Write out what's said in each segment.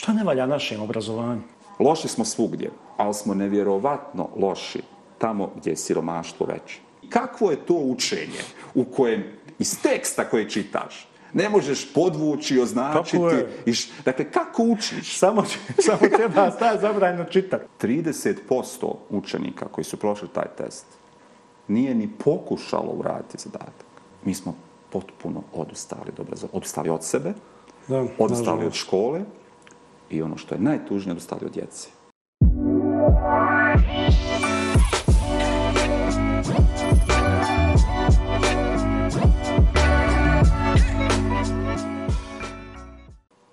Što ne valja našem obrazovanju? Loši smo svugdje, ali smo nevjerovatno loši tamo gdje je siromaštvo veće. Kakvo je to učenje u kojem iz teksta koje čitaš ne možeš podvući, označiti. Kako iš, dakle, kako učiš? Samo, samo treba staje zabranjeno čitati. 30% učenika koji su prošli taj test nije ni pokušalo uraditi zadatak. Mi smo potpuno odustali, dobro, odustali od sebe, da, odustali nažalost. od škole, i ono što je najtužnije odustali od djece.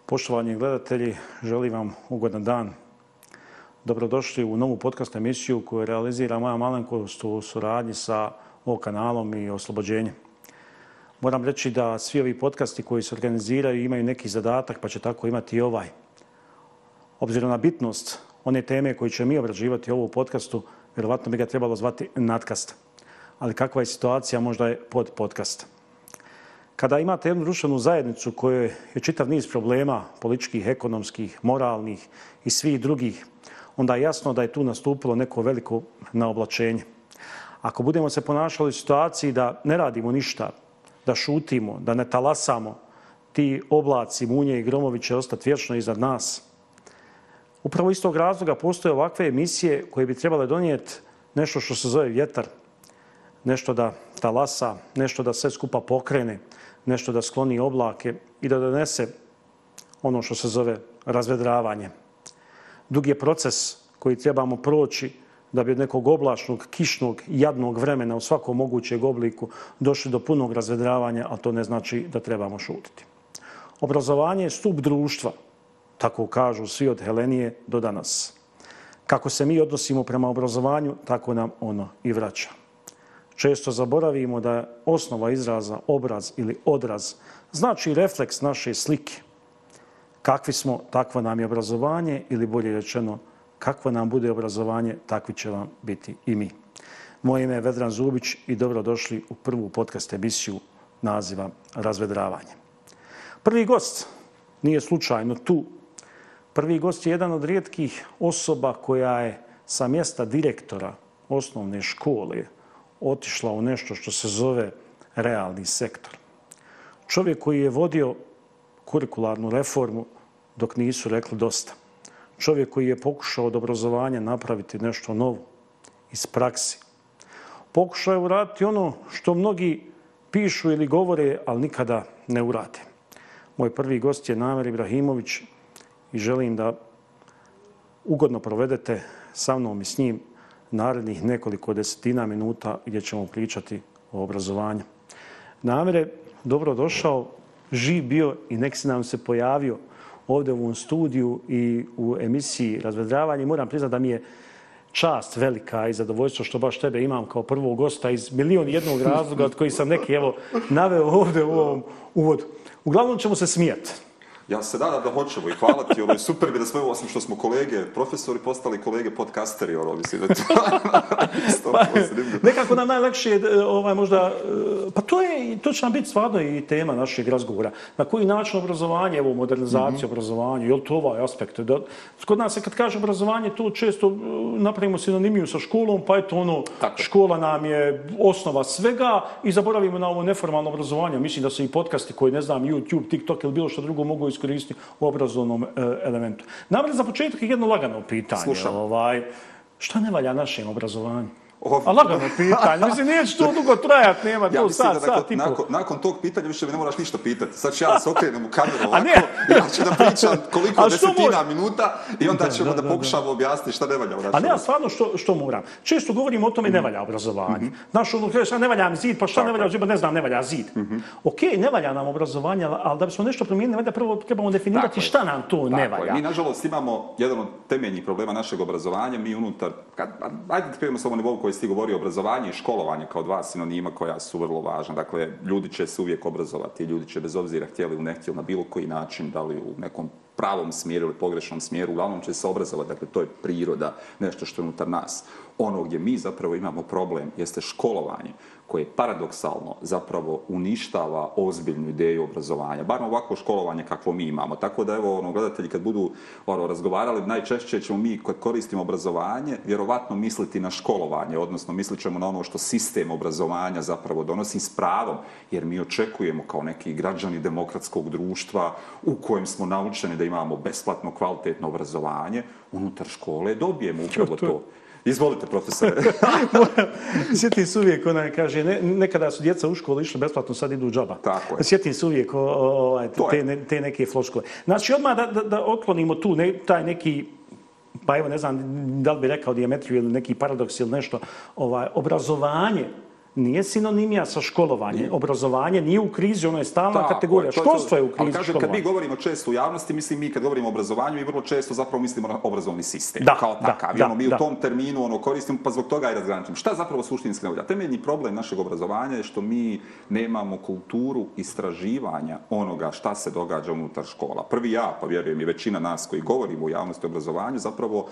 Poštovani gledatelji, želim vam ugodan dan. Dobrodošli u novu podcast emisiju koju realizira moja malenkost u suradnji sa o kanalom i oslobođenjem. Moram reći da svi ovi podcasti koji se organiziraju imaju neki zadatak, pa će tako imati i ovaj. Obzirom na bitnost one teme koje će mi obrađivati ovu podcastu, vjerovatno bi ga trebalo zvati nadkast. Ali kakva je situacija možda je pod podcast? Kada imate jednu društvenu zajednicu kojoj je čitav niz problema političkih, ekonomskih, moralnih i svih drugih, onda je jasno da je tu nastupilo neko veliko naoblačenje. Ako budemo se ponašali u situaciji da ne radimo ništa, da šutimo, da ne talasamo, ti oblaci, munje i gromovi će ostati vječno iznad nas – Upravo iz tog razloga postoje ovakve emisije koje bi trebale donijeti nešto što se zove vjetar, nešto da talasa, nešto da sve skupa pokrene, nešto da skloni oblake i da donese ono što se zove razvedravanje. Dug je proces koji trebamo proći da bi od nekog oblačnog, kišnog, jadnog vremena u svakom mogućeg obliku došli do punog razvedravanja, a to ne znači da trebamo šutiti. Obrazovanje je stup društva – tako kažu svi od Helenije do danas. Kako se mi odnosimo prema obrazovanju, tako nam ono i vraća. Često zaboravimo da je osnova izraza obraz ili odraz znači refleks naše slike. Kakvi smo, takvo nam je obrazovanje ili bolje rečeno kakvo nam bude obrazovanje, takvi će vam biti i mi. Moje ime je Vedran Zubić i dobrodošli u prvu podcast emisiju naziva Razvedravanje. Prvi gost nije slučajno tu Prvi gost je jedan od rijetkih osoba koja je sa mjesta direktora osnovne škole otišla u nešto što se zove realni sektor. Čovjek koji je vodio kurikularnu reformu dok nisu rekli dosta. Čovjek koji je pokušao od obrazovanja napraviti nešto novo iz praksi. Pokušao je uraditi ono što mnogi pišu ili govore, ali nikada ne urade. Moj prvi gost je Namer Ibrahimović, i želim da ugodno provedete sa mnom i s njim narednih nekoliko desetina minuta gdje ćemo pričati o obrazovanju. Namere, dobro došao, živ bio i nek se nam se pojavio ovdje u ovom studiju i u emisiji Razvedravanje. Moram priznati da mi je čast velika i zadovoljstvo što baš tebe imam kao prvog gosta iz milion jednog razloga od kojih sam neki evo, naveo ovdje u ovom uvodu. Uglavnom ćemo se smijeti. Ja se nadam da hoćemo i hvala ti, ono, super mi da smo, osim što smo kolege, profesori postali kolege podcasteri, ono, mislim da to... Stop, pa, nekako nam najlakše je, e, ovaj, možda, e, pa to je, to će nam biti stvarno i tema našeg razgovora. Na koji način obrazovanje, evo, modernizacija mm -hmm. obrazovanja, je li to ovaj aspekt? Da, kod nas, kad kaže obrazovanje, to često e, napravimo sinonimiju sa školom, pa eto, ono, Tako. škola nam je osnova svega i zaboravimo na ovo neformalno obrazovanje. Mislim da se i podcasti koji, ne znam, YouTube, TikTok ili bilo što drugo mogu iskoristiti u obrazovnom e, elementu. Navrli za početak jedno lagano pitanje. Slušam. Ovaj, šta ne valja našem obrazovanju? Ovdje. A lagano pitanje, mislim, neće to dugo trajati, nema ja to sad, da sad, tipu. Nakon, nakon tog pitanja više mi ne moraš ništa pitati. Sad ću ja da se okrenem u kameru ovako, ne. i ja ću da pričam koliko desetina može? minuta i onda ne, ćemo da, da, da pokušamo objasniti šta ne valja obrazovanje. A ne, ali stvarno što, što moram. Često govorim o tome ne valja obrazovanje. Mm -hmm. Znaš, ono, ne valja mi zid, pa šta Tako. ne valja, ne znam, ne valja zid. Mm -hmm. Ok, ne valja nam obrazovanje, ali da bismo nešto promijenili, valja prvo trebamo definirati šta nam to ne valja. Mi, nažalost, imamo jedan od temeljnih problema našeg obrazovanja. Mi unutar, kad, pa, ajde da samo nivou koje ste govorio, obrazovanje i školovanje kao dva sinonima koja su vrlo važna. Dakle, ljudi će se uvijek obrazovati, ljudi će bez obzira htjeli ili ne htjeli na bilo koji način, da li u nekom pravom smjeru ili pogrešnom smjeru, uglavnom će se obrazovati, dakle, to je priroda, nešto što je unutar nas. Ono gdje mi zapravo imamo problem jeste školovanje koje paradoksalno zapravo uništava ozbiljnu ideju obrazovanja, bar ovako školovanje kakvo mi imamo. Tako da evo, ono, gledatelji kad budu ono, razgovarali, najčešće ćemo mi kad koristimo obrazovanje vjerovatno misliti na školovanje, odnosno mislit ćemo na ono što sistem obrazovanja zapravo donosi s pravom, jer mi očekujemo kao neki građani demokratskog društva u kojem smo naučeni da imamo besplatno kvalitetno obrazovanje, unutar škole dobijemo upravo to. Izvolite, profesore. Sjetim se uvijek, ona kaže, ne, nekada su djeca u školu išli besplatno, sad idu u džaba. Tako je. Sjetim se uvijek o, o, ovaj, te, ne, te neke floškole. Znači, odmah da, da, da otklonimo tu ne, taj neki pa evo ne znam da li bi rekao diametriju ili neki paradoks ili nešto, ovaj, obrazovanje nije sinonimija sa školovanje. Nije. Obrazovanje nije u krizi, ono je stalna Ta, kategorija. Ko, to, Školstvo je u krizi ali kažem, školovanje. Kad mi govorimo često u javnosti, mislim mi kad govorimo o obrazovanju, mi vrlo često zapravo mislimo na obrazovni sistem. Da, kao takav. Da, ono, mi da. u tom terminu ono, koristimo, pa zbog toga i razgraničujem. Šta zapravo suštinski navodja? Temeljni problem našeg obrazovanja je što mi nemamo kulturu istraživanja onoga šta se događa unutar škola. Prvi ja, pa vjerujem i većina nas koji govorimo u javnosti obrazovanju, zapravo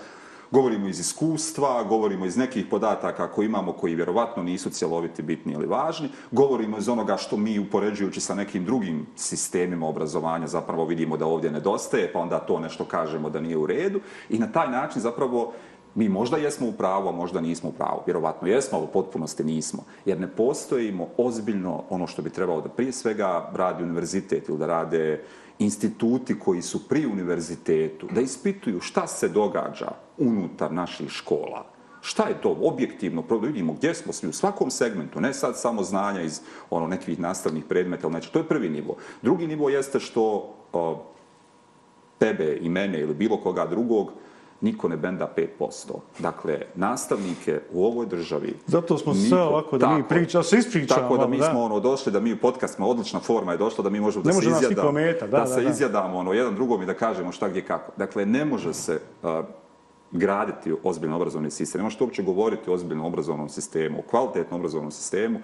govorimo iz iskustva, govorimo iz nekih podataka koji imamo koji vjerovatno nisu cjeloviti, bitni ili važni, govorimo iz onoga što mi upoređujući sa nekim drugim sistemima obrazovanja zapravo vidimo da ovdje nedostaje, pa onda to nešto kažemo da nije u redu i na taj način zapravo Mi možda jesmo u pravu, a možda nismo u pravu. Vjerovatno jesmo, ali u potpunosti nismo. Jer ne postojimo ozbiljno ono što bi trebalo da prije svega radi univerzitet ili da rade instituti koji su pri univerzitetu da ispituju šta se događa unutar naših škola. Šta je to objektivno? Prvo da vidimo gdje smo svi u svakom segmentu, ne sad samo znanja iz ono nekih nastavnih predmeta, znači to je prvi nivo. Drugi nivo jeste što o, tebe i mene ili bilo koga drugog uh, niko ne benda 5%. Dakle, nastavnike u ovoj državi... Zato smo niko, sve ovako da tako, mi priča, se ispričamo. Tako da mi da. smo ono, došli, da mi u podcastima odlična forma je došla, da mi možemo da ne se izjadamo. Da, da, da, se da. izjadamo ono, jedan drugom i da kažemo šta gdje kako. Dakle, ne može se uh, graditi ozbiljno obrazovni sistem. Ne možete uopće govoriti o ozbiljno obrazovnom sistemu, o kvalitetnom obrazovnom sistemu,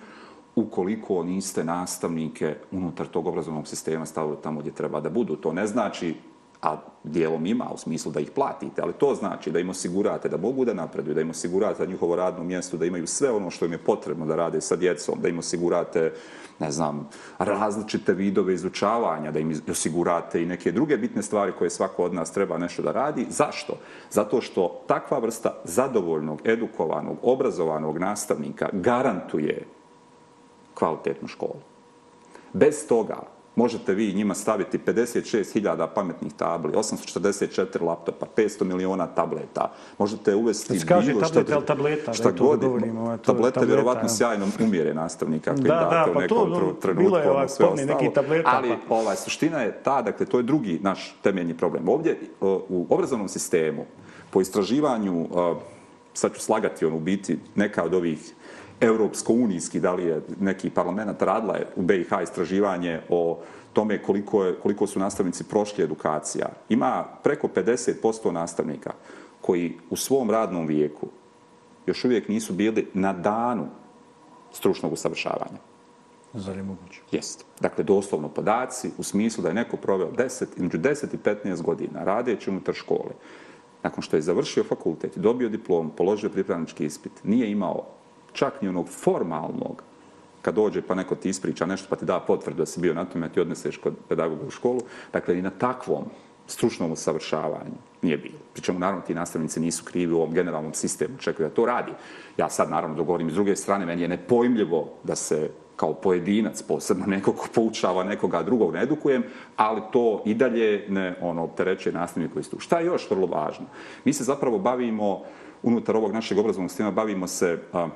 ukoliko niste nastavnike unutar tog obrazovnog sistema stavili tamo gdje treba da budu. To ne znači a dijelom ima u smislu da ih platite, ali to znači da im osigurate da mogu da napreduju, da im osigurate da njihovo radno mjesto, da imaju sve ono što im je potrebno da rade sa djecom, da im osigurate ne znam, različite vidove izučavanja, da im osigurate i neke druge bitne stvari koje svako od nas treba nešto da radi. Zašto? Zato što takva vrsta zadovoljnog, edukovanog, obrazovanog nastavnika garantuje kvalitetnu školu. Bez toga možete vi njima staviti 56.000 pametnih tabli, 844 laptopa, 500 miliona tableta. Možete uvesti znači, kaži, bilo što... Kaži tablet, tableta, šta da to god, govorimo. Ovaj, to tablete tableta, vjerovatno ja. sjajno umjere nastavnika koji da, date da, pa u nekom to, ono, trenutku. Bilo je ono ovak, sve ostalo, neki tableta. Ali pa. ovaj, suština je ta, dakle, to je drugi naš temeljni problem. Ovdje e, u obrazovnom sistemu, po istraživanju, e, sad ću slagati on u biti, neka od ovih evropsko-unijski, da li je neki parlament radila u BiH istraživanje o tome koliko, je, koliko su nastavnici prošli edukacija. Ima preko 50% nastavnika koji u svom radnom vijeku još uvijek nisu bili na danu stručnog usavršavanja. Zar je moguće? Jeste. Dakle, doslovno podaci u smislu da je neko proveo 10, između 10 i 15 godina radeći unutar škole, nakon što je završio fakultet, dobio diplom, položio pripravnički ispit, nije imao čak ni onog formalnog, kad dođe pa neko ti ispriča nešto pa ti da potvrdu da si bio na tome, ti odneseš kod pedagoga u školu, dakle i na takvom stručnom usavršavanju nije bilo. Pričemu, naravno, ti nastavnici nisu krivi u ovom generalnom sistemu, čekaju da to radi. Ja sad, naravno, dogovorim s druge strane, meni je nepojmljivo da se kao pojedinac, posebno nekog ko poučava nekoga drugog, ne edukujem, ali to i dalje ne ono, optereće nastavnik koji su. Šta je još vrlo važno? Mi se zapravo bavimo, unutar ovog našeg obrazovnog sistema, bavimo se a,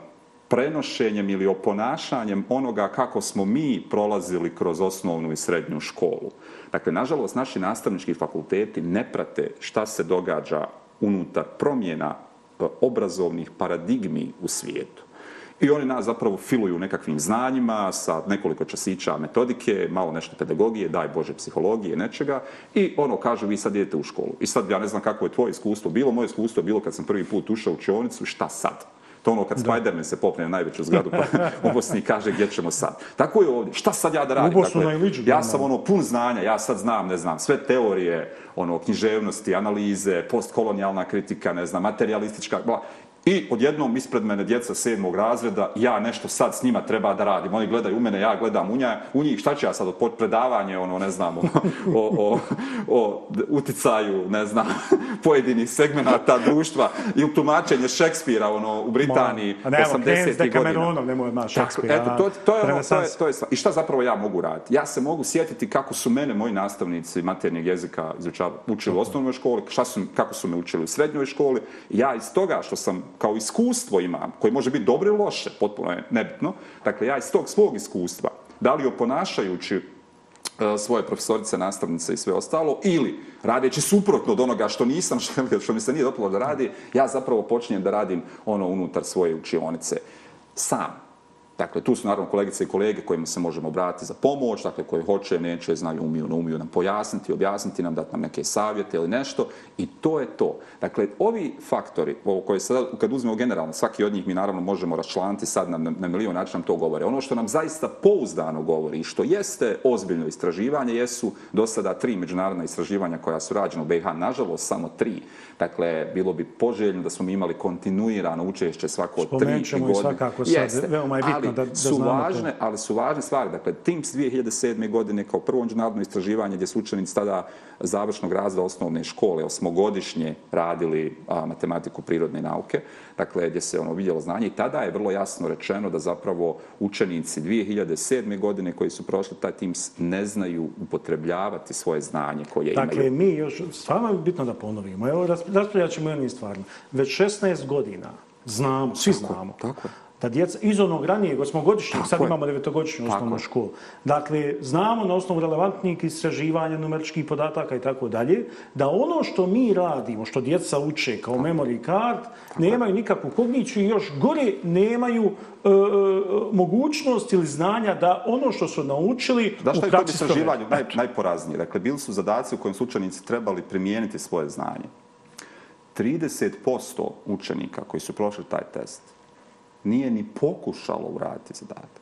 prenošenjem ili oponašanjem onoga kako smo mi prolazili kroz osnovnu i srednju školu. Dakle, nažalost, naši nastavnički fakulteti ne prate šta se događa unutar promjena e, obrazovnih paradigmi u svijetu. I oni nas zapravo filuju nekakvim znanjima sa nekoliko časića metodike, malo nešto pedagogije, daj Bože psihologije, nečega. I ono, kažu, vi sad idete u školu. I sad ja ne znam kako je tvoje iskustvo bilo. Moje iskustvo je bilo kad sam prvi put ušao u čionicu, šta sad? To ono kad Spider-Man se popne na najveću zgradu, pa on posljednji kaže gdje ćemo sad. Tako je ovdje. Šta sad ja da radim? Dakle, na iliđu, ja sam ono pun znanja, ja sad znam, ne znam, sve teorije, ono, književnosti, analize, postkolonijalna kritika, ne znam, materialistička, bla, I odjednom ispred mene djeca sedmog razreda, ja nešto sad s njima treba da radim. Oni gledaju u mene, ja gledam u, nja, u njih, šta će ja sad od predavanje, ono, ne znam, ono, o, o, o, o uticaju, ne znam, pojedinih segmenata društva ili tumačenje Šekspira, ono, u Britaniji, Ma, ne, 80. godina. Ne, Kremes de Cameronov, nemoj odmah Šekspira. Eto, to, to, je, ono, to, je, to je sva. I šta zapravo ja mogu raditi? Ja se mogu sjetiti kako su mene, moji nastavnici maternijeg jezika, izučava, učili u osnovnoj školi, šta su, kako su me učili u srednjoj školi. Ja iz toga što sam kao iskustvo imam, koje može biti dobro ili loše, potpuno je nebitno, dakle ja iz tog svog iskustva, da li oponašajući e, svoje profesorice, nastavnice i sve ostalo, ili radeći suprotno od onoga što nisam želio, što mi se nije dopalo da radi, ja zapravo počinjem da radim ono unutar svoje učionice sam. Dakle, tu su naravno kolegice i kolege kojima se možemo obratiti za pomoć, dakle, koji hoće, neće, znaju, umiju, ne umiju nam pojasniti, objasniti nam, dati nam neke savjete ili nešto. I to je to. Dakle, ovi faktori, ovo koje sad, kad uzmemo generalno, svaki od njih mi naravno možemo račlanti sad na, na milijon način nam to govore. Ono što nam zaista pouzdano govori i što jeste ozbiljno istraživanje, jesu do sada tri međunarodna istraživanja koja su rađena u BiH, nažalost, samo tri. Dakle, bilo bi poželjno da smo imali kontinuirano učešće svako Spomenčemo tri godine. Spomenut ćemo i svakako sad, jeste, veoma je bitno. Ali stvari dakle, da, da su važne, to. ali su važne stvari. Dakle, TIMS 2007. godine kao prvo međunarodno istraživanje gdje su učenici tada završnog razda osnovne škole osmogodišnje radili a, matematiku prirodne nauke, dakle, gdje se ono vidjelo znanje i tada je vrlo jasno rečeno da zapravo učenici 2007. godine koji su prošli taj TIMS ne znaju upotrebljavati svoje znanje koje dakle, imaju. Dakle, mi još, s bitno da ponovimo, evo, raspravljat ćemo jednim stvarima. Već 16 godina znamo, svi tako, znamo, tako je da djeca iz onog ranijeg osmogodišnjeg, sad imamo devetogodišnju osnovnu školu, dakle, znamo na osnovu relevantnih istraživanja, numeričkih podataka i tako dalje, da ono što mi radimo, što djeca uče kao tako. memory card, nemaju nikakvu kogniću i još gore nemaju e, e, mogućnost ili znanja da ono što su naučili da u praksi stvari. Znaš što je naj, najporaznije? Dakle, bili su zadaci u kojim su učenici trebali primijeniti svoje znanje. 30% učenika koji su prošli taj test nije ni pokušalo uraditi zadatak.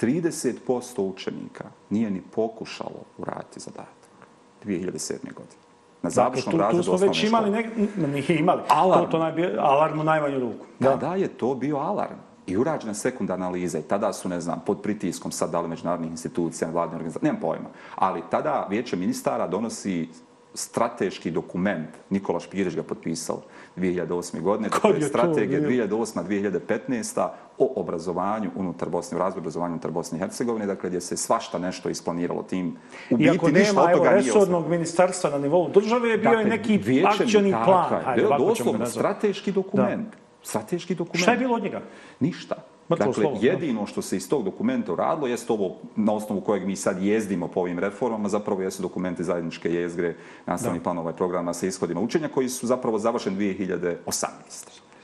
30% učenika nije ni pokušalo uraditi zadatak 2007. godine. Na dakle, završnom dakle, razredu osnovne već škole. Imali nek... Nije imali. Alarm. To, to naj... alarm u najmanju ruku. Da, da, je to bio alarm. I urađena sekunda analiza i tada su, ne znam, pod pritiskom sad da li međunarodnih institucija, vladne organizacije, nemam pojma. Ali tada vijeće ministara donosi strateški dokument, Nikola Špirić ga potpisao 2008. godine, to je strategija 2008-2015. o obrazovanju unutar Bosne, u razvoju obrazovanja unutar Bosne i Hercegovine, dakle gdje se svašta nešto isplaniralo tim. U biti, I ako ništa nema toga, resornog ministarstva na nivou države, je bio dakle, je neki akcijni plan. Dakle, bio doslovno strateški dokument. Da. Strateški dokument. Šta je bilo od njega? Ništa. Dakle, jedino što se iz tog dokumenta uradilo jeste ovo na osnovu kojeg mi sad jezdimo po ovim reformama, zapravo jeste dokumente zajedničke jezgre, nastavni plan ovaj programa sa ishodima učenja, koji su zapravo završeni 2018.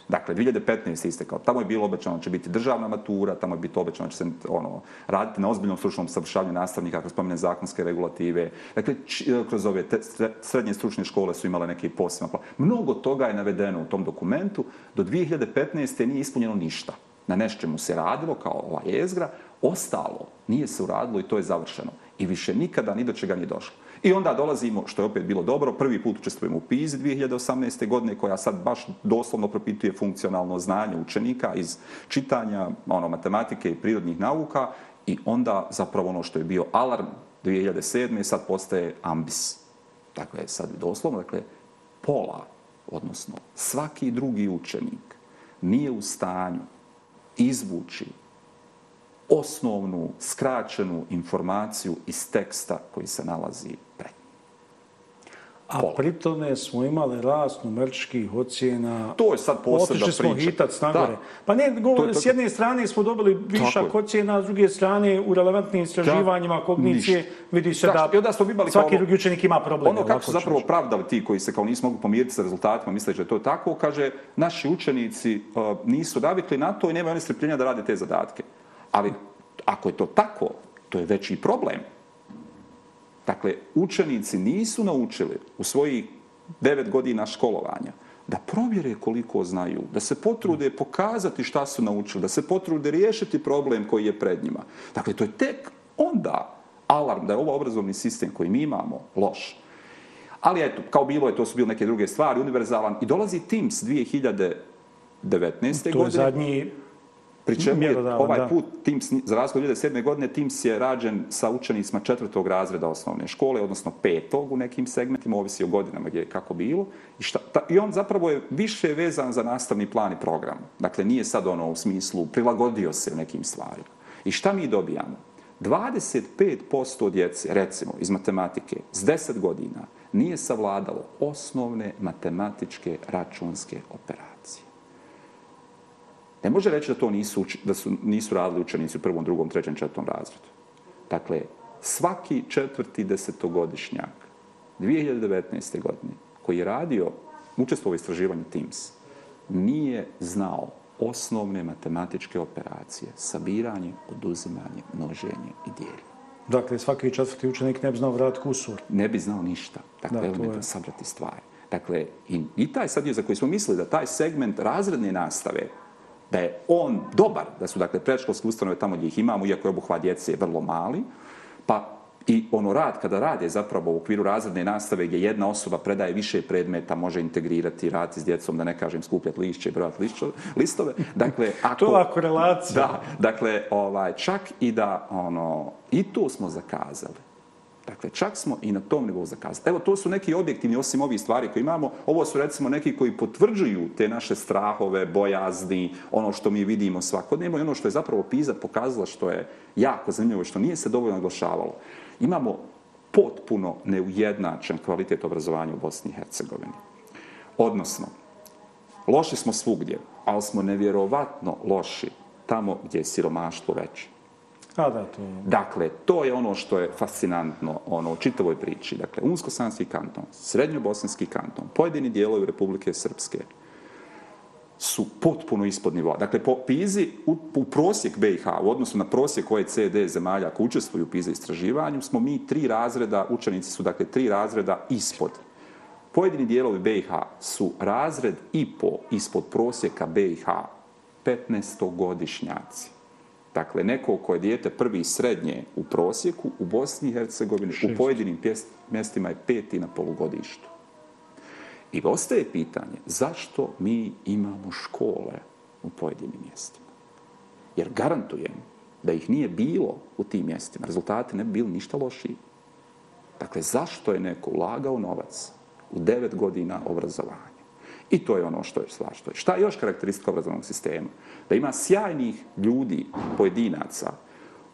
Dakle, 2015. istekao. Tamo je bilo obećano da će biti državna matura, tamo je biti obećano da će se ono, raditi na ozbiljnom stručnom savršavlju nastavnika, kroz spomene zakonske regulative. Dakle, e, kroz ove srednje stručne škole su imale neke posebne plan. Mnogo toga je navedeno u tom dokumentu, do 2015. nije ispunjeno ništa na nešćemu se radilo, kao ova jezgra, ostalo nije se uradilo i to je završeno. I više nikada ni do čega nije došlo. I onda dolazimo, što je opet bilo dobro, prvi put učestvujemo u PIZ 2018. godine, koja sad baš doslovno propituje funkcionalno znanje učenika iz čitanja ono, matematike i prirodnih nauka. I onda zapravo ono što je bio alarm 2007. sad postaje ambis. Dakle, sad doslovno, dakle, pola, odnosno svaki drugi učenik nije u stanju izvući osnovnu skraćenu informaciju iz teksta koji se nalazi pred A pri tome smo imali rast numeričkih ocjena. To je sad posebna priča. Otišli smo hitac na gore. Pa ne, govor, to je, to... s jedne strane smo dobili višak ocjena, s druge strane u relevantnim istraživanjima kognicije Niš. vidi se da, da smo imali svaki ono, drugi učenik ima problem. Ono kako su zapravo pravdali ti koji se kao nisu mogu pomiriti sa rezultatima, misleći da je to tako, kaže, naši učenici uh, nisu davikli na to i nemaju oni strpljenja da rade te zadatke. Ali ako je to tako, to je veći problem. Dakle, učenici nisu naučili u svojih devet godina školovanja da provjere koliko znaju, da se potrude pokazati šta su naučili, da se potrude riješiti problem koji je pred njima. Dakle, to je tek onda alarm da je ovo obrazovni sistem koji mi imamo loš. Ali eto, kao bilo je, to su bile neke druge stvari, univerzalan. I dolazi Teams 2019. To godine. To je zadnji Pri čemu je ovaj da. put, Teams, za razgovor 2007. godine, Teams je rađen sa učenicima četvrtog razreda osnovne škole, odnosno petog u nekim segmentima, ovisi o godinama gdje je kako bilo. I, šta, ta, I on zapravo je više vezan za nastavni plan i program. Dakle, nije sad ono u smislu prilagodio se nekim stvarima. I šta mi dobijamo? 25% djece, recimo, iz matematike, s 10 godina, nije savladalo osnovne matematičke računske operacije. Ne može reći da to nisu, da su, nisu radili učenici u prvom, drugom, trećem, četvrtom razredu. Dakle, svaki četvrti desetogodišnjak 2019. godine koji je radio, učestvovao u istraživanju Teams, nije znao osnovne matematičke operacije, sabiranje, oduzimanje, množenje i dijelje. Dakle, svaki četvrti učenik ne bi znao vrat kusur. Ne bi znao ništa. Dakle, da, element sabrati stvari. Dakle, i, i taj sadnje za koji smo mislili da taj segment razredne nastave da je on dobar, da su dakle predškolske ustanove tamo gdje ih imamo, iako je obuhva djece vrlo mali, pa i ono rad, kada rade zapravo u okviru razredne nastave gdje jedna osoba predaje više predmeta, može integrirati, raditi s djecom, da ne kažem skupljati lišće i brojati lišće, listove. Dakle, ako, to ako relacija. Da, dakle, ovaj, čak i da ono, i tu smo zakazali. Dakle, čak smo i na tom nivou zakazali. Evo, to su neki objektivni, osim ovih stvari koje imamo, ovo su recimo neki koji potvrđuju te naše strahove, bojazni, ono što mi vidimo svakodnevno i ono što je zapravo PISA pokazala što je jako zanimljivo i što nije se dovoljno naglašavalo. Imamo potpuno neujednačen kvalitet obrazovanja u Bosni i Hercegovini. Odnosno, loši smo svugdje, ali smo nevjerovatno loši tamo gdje je siromaštvo veće. A da, to je. Dakle, to je ono što je fascinantno ono, u čitavoj priči. Dakle, Unsko-Sanski kanton, Srednjo-Bosanski kanton, pojedini dijelovi Republike Srpske su potpuno ispod nivoa. Dakle, po PIZI, u, u prosjek BiH, u odnosu na prosjek koje CD zemalja ako učestvuju u PIZI istraživanju, smo mi tri razreda, učenici su, dakle, tri razreda ispod. Pojedini dijelovi BiH su razred i po ispod prosjeka BiH 15-godišnjaci. Dakle, neko ko je dijete prvi i srednje u prosjeku, u Bosni i Hercegovini, Šest. u pojedinim pjest, mjestima je peti na polugodištu. I ostaje pitanje, zašto mi imamo škole u pojedinim mjestima? Jer garantujem da ih nije bilo u tim mjestima. Rezultate ne bi bili ništa lošiji. Dakle, zašto je neko ulagao novac u devet godina obrazovanja? I to je ono što je stvar što je. Šta je još karakteristika obrazovnog sistema? Da ima sjajnih ljudi, pojedinaca,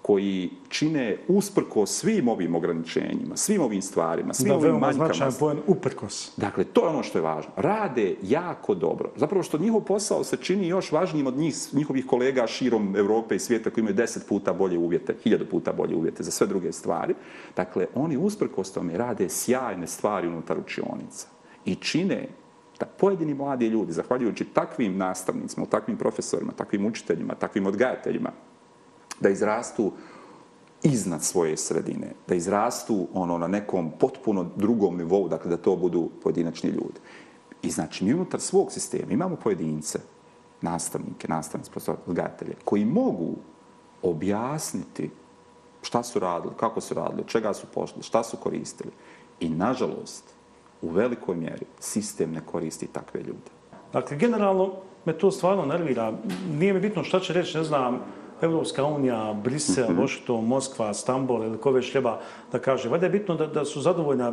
koji čine usprko svim ovim ograničenjima, svim ovim stvarima, svim da, ovim manjkama. Da, veoma značajan pojen uprkos. Dakle, to je ono što je važno. Rade jako dobro. Zapravo što njihov posao se čini još važnijim od njih, njihovih kolega širom Evrope i svijeta koji imaju deset puta bolje uvjete, hiljadu puta bolje uvjete za sve druge stvari. Dakle, oni usprkos tome rade sjajne stvari unutar učionica i čine da pojedini mladi ljudi, zahvaljujući takvim nastavnicima, takvim profesorima, takvim učiteljima, takvim odgajateljima, da izrastu iznad svoje sredine, da izrastu ono na nekom potpuno drugom nivou, dakle da to budu pojedinačni ljudi. I znači, mi unutar svog sistema imamo pojedince, nastavnike, nastavnice, profesor, odgajatelje, koji mogu objasniti šta su radili, kako su radili, čega su pošli, šta su koristili. I, nažalost, u velikoj mjeri sistem ne koristi takve ljude. Dakle, generalno me to stvarno nervira. Nije mi bitno šta će reći, ne znam, Evropska unija, Brisel, mm -hmm. Washington, Moskva, Stambol ili ko već treba da kaže. Vada je bitno da, da su zadovoljna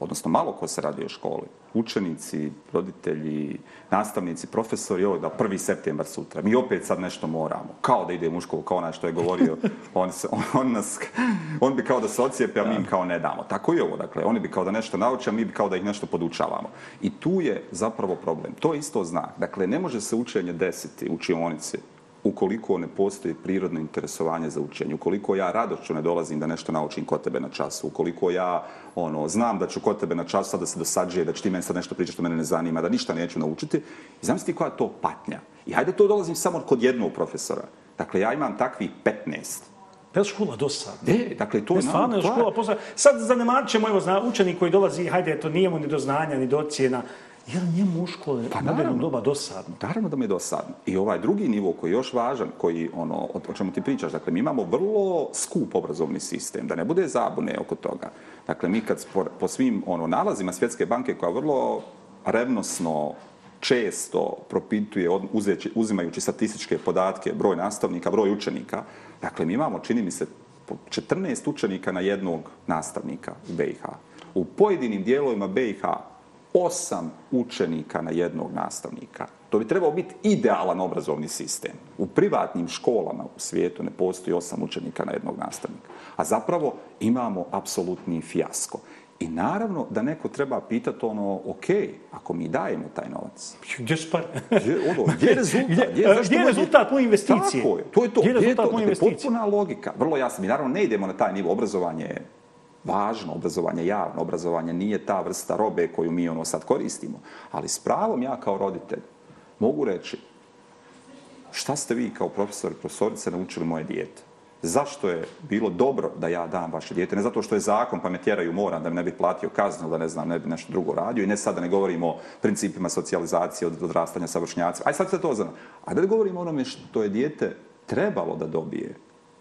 odnosno malo ko se radi o školi, učenici, roditelji, nastavnici, profesori, ovo da prvi septembar sutra, mi opet sad nešto moramo, kao da ide u školu, kao onaj što je govorio, on, se, on, on, nas, on bi kao da se ocijepe, a mi im kao ne damo. Tako je ovo, dakle, oni bi kao da nešto nauče, a mi bi kao da ih nešto podučavamo. I tu je zapravo problem. To je isto znak. Dakle, ne može se učenje desiti u učionici ukoliko ne postoji prirodno interesovanje za učenje, ukoliko ja radošću ne dolazim da nešto naučim kod tebe na času, ukoliko ja ono, znam da ću kod tebe na času sada se dosađuje, da će ti meni sad nešto pričati što mene ne zanima, da ništa neću naučiti, i znam si ti koja je to patnja. I hajde to dolazim samo kod jednog profesora. Dakle, ja imam takvih 15. Je li škola do sad? E, dakle, to je stvarno škola. Posla... Sad zanemarit ćemo, evo, zna, učenik koji dolazi, hajde, to nije mu ni do znanja, ni do cijena. Jer njemu u škole pa, naravno, doba dosadno. Naravno da mi je dosadno. I ovaj drugi nivo koji je još važan, koji, ono, o čemu ti pričaš, dakle, mi imamo vrlo skup obrazovni sistem, da ne bude zabune oko toga. Dakle, mi kad po, po svim ono, nalazima Svjetske banke koja vrlo revnosno često propituje od, uzeći, uzimajući statističke podatke broj nastavnika, broj učenika. Dakle, mi imamo, čini mi se, 14 učenika na jednog nastavnika u BiH. U pojedinim dijelovima BiH osam učenika na jednog nastavnika. To bi trebao biti idealan obrazovni sistem. U privatnim školama u svijetu ne postoji osam učenika na jednog nastavnika. A zapravo imamo apsolutni fijasko. I naravno da neko treba pitati ono, ok, ako mi dajemo taj novac. Gdje su pare? Gdje, ono, gdje je rezultat? Gdje, gdje, gdje rezultat moje investicije? Tako je, to je to. Gdje, gdje je rezultat moje dakle, investicije? Potpuna logika, vrlo jasno. Mi naravno ne idemo na taj nivo obrazovanje važno obrazovanje, javno obrazovanje, nije ta vrsta robe koju mi ono sad koristimo. Ali s pravom ja kao roditelj mogu reći šta ste vi kao profesor i profesorice naučili moje dijete? Zašto je bilo dobro da ja dam vaše dijete? Ne zato što je zakon pa me tjeraju moram da ne bi platio kaznu, da ne znam, ne bi nešto drugo radio. I ne sada ne govorimo o principima socijalizacije od odrastanja sa vršnjacima. Aj sad se to zna. A da govorimo onome što je dijete trebalo da dobije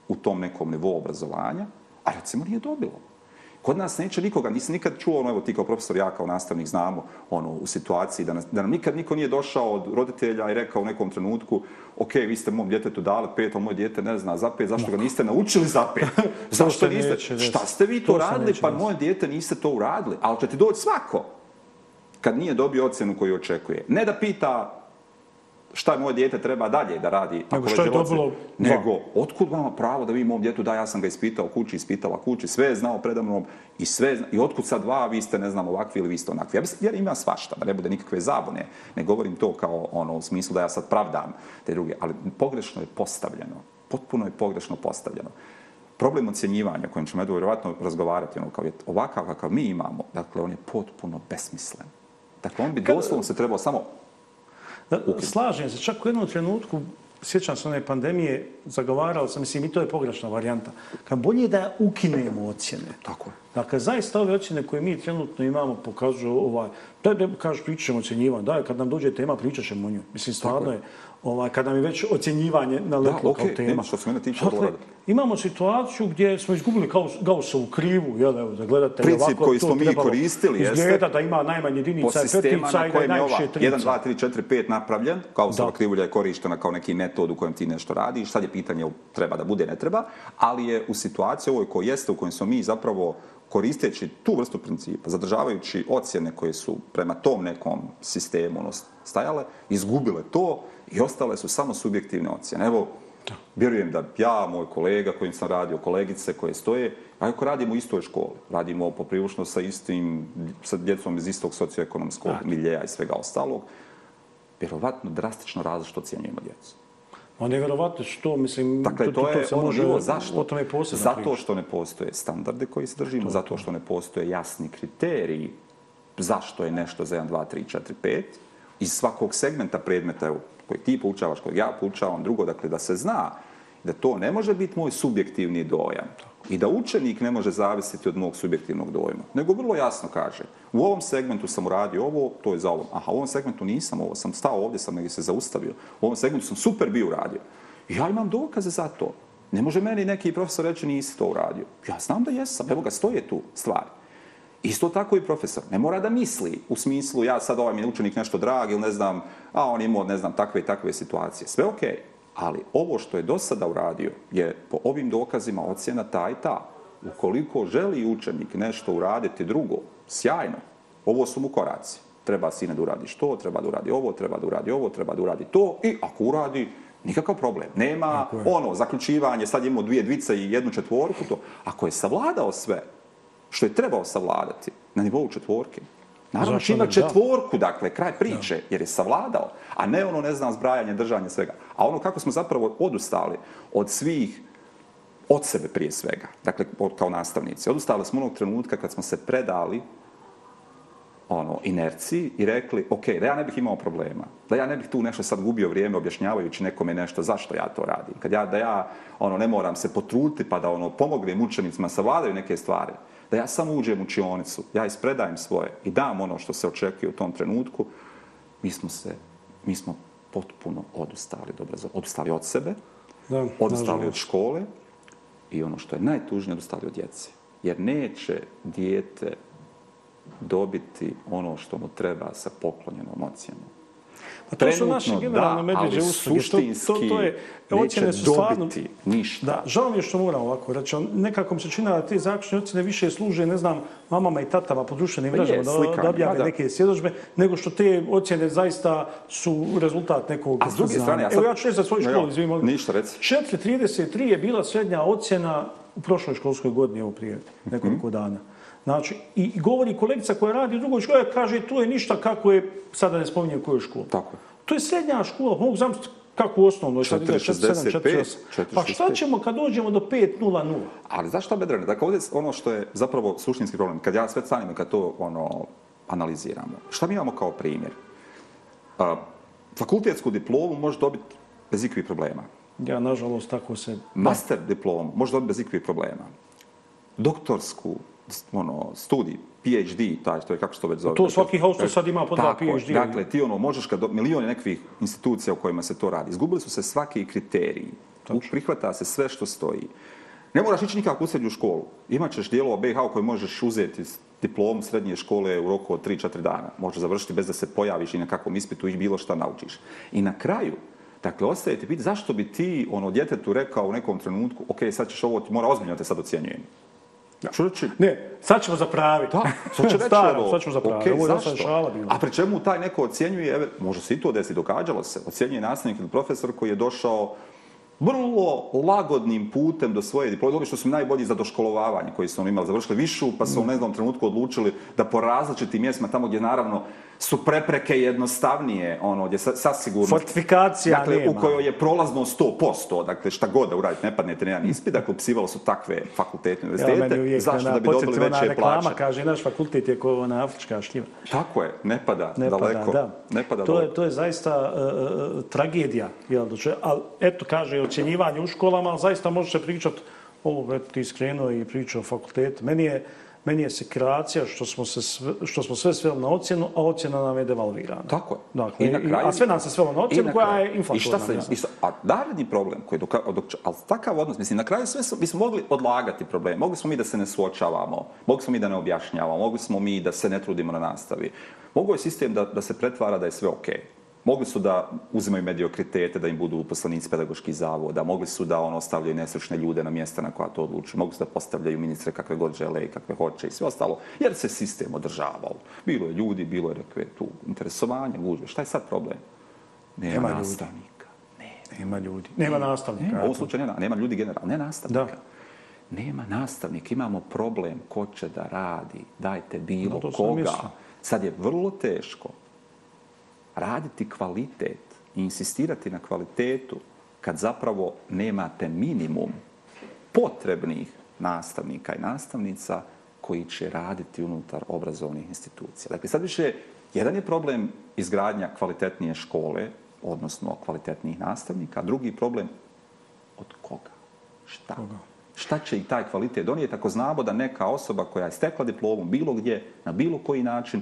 u tom nekom nivou obrazovanja, a recimo nije dobilo kod nas neće nikoga, nisi nikad čuo, ono, evo ti kao profesor, ja kao nastavnik znamo ono, u situaciji, da, nas, da nam nikad niko nije došao od roditelja i rekao u nekom trenutku, ok, vi ste mom djetetu dali pet, a moje djete ne zna za pet, zašto ga niste naučili za pet? zašto niste? Neće, Šta ste vi to, to radili? Neće, pa moje djete niste to uradili. Ali će ti doći svako kad nije dobio ocjenu koju očekuje. Ne da pita šta moj dijete treba dalje da radi. Nego što je dobilo? Nego, otkud vama pravo da vi mom djetu, da ja sam ga ispitao kući, ispitala kući, sve je znao preda mnom i sve zna, i otkud sad dva, vi ste ne znam ovakvi ili vi ste onakvi. Ja bi, jer ima svašta, da ne bude nikakve zabune. Ne govorim to kao ono, u smislu da ja sad pravdam te druge, ali pogrešno je postavljeno. Potpuno je pogrešno postavljeno. Problem ocjenjivanja o kojem ćemo vjerovatno razgovarati, ono, kao je ovakav kakav mi imamo, dakle, on je potpuno besmislen. Dakle, on bi doslovno se trebao samo Slažem se, čak u jednom trenutku, sjećam se one pandemije, zagovarao sam, mislim, i to je pogrešna varijanta. Kad bolje je da ukinemo ocjene. Tako je. Dakle, zaista ove ocjene koje mi trenutno imamo pokazuju ovaj... Daj, daj, kažu, pričamo ocjenjivan. Daj, kad nam dođe tema, pričat ćemo o njoj. Mislim, stvarno je. je ovaj, kada mi već ocjenjivanje naletlo da, okay, kao tema. Što mene tiče, dakle, imamo situaciju gdje smo izgubili kao Gausa u krivu, jel, evo, da gledate Princip ovako, koji smo mi koristili jeste izgleda da ima najmanje jedinica i petica i da je najviše 1, 2, 3, 4, 5 napravljen, kao sa krivulja je korištena kao neki metod u kojem ti nešto radiš, sad je pitanje treba da bude, ne treba, ali je u situaciji ovoj koji jeste, u kojem smo mi zapravo koristeći tu vrstu principa, zadržavajući ocjene koje su prema tom nekom sistemu ono, stajale, izgubile to, i ostale su samo subjektivne ocjene. Evo, vjerujem da ja, moj kolega kojim sam radio, kolegice koje stoje, ako radimo u istoj školi, radimo poprivušno sa istim, sa djecom iz istog socioekonomskog Zatim. miljeja i svega ostalog, vjerovatno drastično različno ocjenjujemo djecu. Ma nevjerovatno što, mislim, dakle, to, to, to, to se ono može nivo, zašto? o tome posebno Zato što ne postoje standarde koji se držimo, to, zato što ne postoje jasni kriteriji zašto je nešto za 1, 2, 3, 4, 5. Iz svakog segmenta predmeta, evo, koje ti poučavaš, koje ja poučavam, drugo, dakle, da se zna da to ne može biti moj subjektivni dojam i da učenik ne može zavisiti od mog subjektivnog dojma, nego vrlo jasno kaže, u ovom segmentu sam uradio ovo, to je za ovom, aha, u ovom segmentu nisam ovo, sam stao ovdje, sam negdje se zaustavio, u ovom segmentu sam super bio uradio. Ja imam dokaze za to. Ne može meni neki profesor reći nisi to uradio. Ja znam da jesam, evo ga, stoje tu stvari. Isto tako i profesor. Ne mora da misli u smislu ja sad ovaj mi je učenik nešto drag ili ne znam, a on imao ne znam takve i takve situacije. Sve okej. Okay. Ali ovo što je do sada uradio je po ovim dokazima ocjena ta i ta. Ukoliko želi učenik nešto uraditi drugo, sjajno, ovo su mu koraci. Treba sine da uradi što, treba da uradi ovo, treba da uradi ovo, treba da uradi to i ako uradi, nikakav problem. Nema ono zaključivanje, sad imamo dvije dvice i jednu četvorku, to. Ako je savladao sve, što je trebao savladati na nivou četvorke. Naravno, Zašto znači ima četvorku, dakle, kraj priče, jer je savladao, a ne ono, ne znam, zbrajanje, držanje svega. A ono kako smo zapravo odustali od svih, od sebe prije svega, dakle, kao nastavnici. Odustali smo onog trenutka kad smo se predali ono, inerciji i rekli, ok, da ja ne bih imao problema, da ja ne bih tu nešto sad gubio vrijeme objašnjavajući nekome nešto zašto ja to radim, kad ja, da ja ono, ne moram se potruti pa da ono, pomognem učenicima, savladaju neke stvari, da ja samo uđem u čionicu, ja ispredajem svoje i dam ono što se očekuje u tom trenutku, mi smo se, mi smo potpuno odustali, dobro, odustali od sebe, da, odustali od škole i ono što je najtužnije, odustali od djece. Jer neće dijete dobiti ono što mu treba sa poklonjenom ocijenom. Pa to Trenutno, su naše generalne medveđe usluge. To, to, to je, ocjene su stvarno... ništa. Da, žao mi je što moram ovako reći. Nekako mi se čina da te zakušnje ocjene više služe, ne znam, mamama i tatama po društvenim mrežama pa da, slikanje, da objave neke svjedožbe, nego što te ocjene zaista su rezultat nekog... A s druge strane, ja sad... Evo ja ću reći za svoju školu, izvim. Ja, ništa, reci. 4.33 je bila srednja ocjena u prošloj školskoj godini, evo prije nekoliko mhm. dana. Znači, i govori kolegica koja radi u drugoj školi, kaže to je ništa kako je, sada ne spominjem koju školu. Tako je. To je srednja škola, mogu zamisliti kako osnovno je sad Pa šta ćemo kad dođemo do 5.00? Ali zašto Bedrane? Dakle, ovdje ono što je zapravo suštinski problem, kad ja sve stanim kad to ono, analiziramo, šta mi imamo kao primjer? A, fakultetsku diplomu može dobiti bez ikvih problema. Ja, nažalost, tako se... Master diplomu može dobiti bez ikvih problema. Doktorsku ono, studij, PhD, taj, to je kako se to već zove. To dakle, svaki hostel sad ima po dva PhD. Dakle, ti ono, možeš kad milijone nekvih institucija u kojima se to radi. Izgubili su se svaki kriteriji. Tačno. Prihvata se sve što stoji. Ne moraš ići nikako u srednju školu. Imaćeš dijelo o BH koje možeš uzeti diplom srednje škole u roku od 3-4 dana. Možeš završiti bez da se pojaviš i na kakvom ispitu i bilo šta naučiš. I na kraju, dakle, ostaje ti biti, zašto bi ti ono, djetetu rekao u nekom trenutku, ok, sad ćeš ovo, ti mora ozbiljno te sad ocjenjujem. Ja. Čuči. Ne, sad ćemo zapraviti. Da, sad ćemo Staro, ono, sad ćemo zapraviti. Okay, Ovo je zašto? šala bila. A pri čemu taj neko ocjenjuje, može se i to desiti, događalo se, ocjenjuje nastavnik ili profesor koji je došao vrlo lagodnim putem do svoje diplome. Dobro što su najbolji za doškolovavanje koji su oni imali. Završili višu, pa su u neznom trenutku odlučili da po različitim mjestima tamo gdje naravno su prepreke jednostavnije, ono, gdje sasigurno... Fortifikacija dakle, nema. u kojoj je prolazno 100%, dakle, šta god da uradite, ne padnete nijedan ispit, dakle, psivalo su takve fakultetne universitete, ja, zašto da bi dobili veće plaće? reklama, kaže, naš fakultet je kao ona afrička šljiva. Tako je, ne pada ne daleko. Pada, da. Ne pada to daleko. Je, to je zaista uh, tragedija, jel, ali eto, kaže, ocjenjivanje u školama, ali zaista može se pričati, o, eto ti iskreno i pričao o fakultetu. Meni je, meni je se kreacija što smo, se sve, što smo sve sveli na ocjenu, a ocjena nam je devalvirana. Tako je. Dakle, I na kraju, i, a sve nam se svelo na ocjenu na koja je inflatorna. I šta se, a naredni problem, koji dok, dok, ali takav odnos, mislim, na kraju sve smo, smo mogli odlagati problem. Mogli smo mi da se ne suočavamo, mogli smo mi da ne objašnjavamo, mogli smo mi da se ne trudimo na nastavi. Mogu je sistem da, da se pretvara da je sve okej. Okay. Mogli su da uzimaju mediokritete, da im budu uposlenici pedagoških zavoda, mogli su da ono ostavljaju nesručne ljude na mjesta na koja to odlučuju, mogli su da postavljaju ministre kakve god žele i kakve hoće i sve ostalo, jer se sistem održavao. Bilo je ljudi, bilo je rekve tu interesovanje, gužbe. Šta je sad problem? Nema, nema nastavnika. Ne. Nema ljudi. Nema, nema nastavnika. Nema. U ovom slučaju nema, nema ljudi generalno, nema nastavnika. Da. Nema nastavnika, imamo problem ko će da radi, dajte bilo no, koga. Sad je vrlo teško raditi kvalitet i insistirati na kvalitetu kad zapravo nemate minimum potrebnih nastavnika i nastavnica koji će raditi unutar obrazovnih institucija. Dakle, sad više, jedan je problem izgradnja kvalitetnije škole, odnosno kvalitetnih nastavnika, drugi problem, od koga? Šta? Koga? Šta će i taj kvalitet donijeti ako znamo da neka osoba koja je stekla diplomu bilo gdje, na bilo koji način,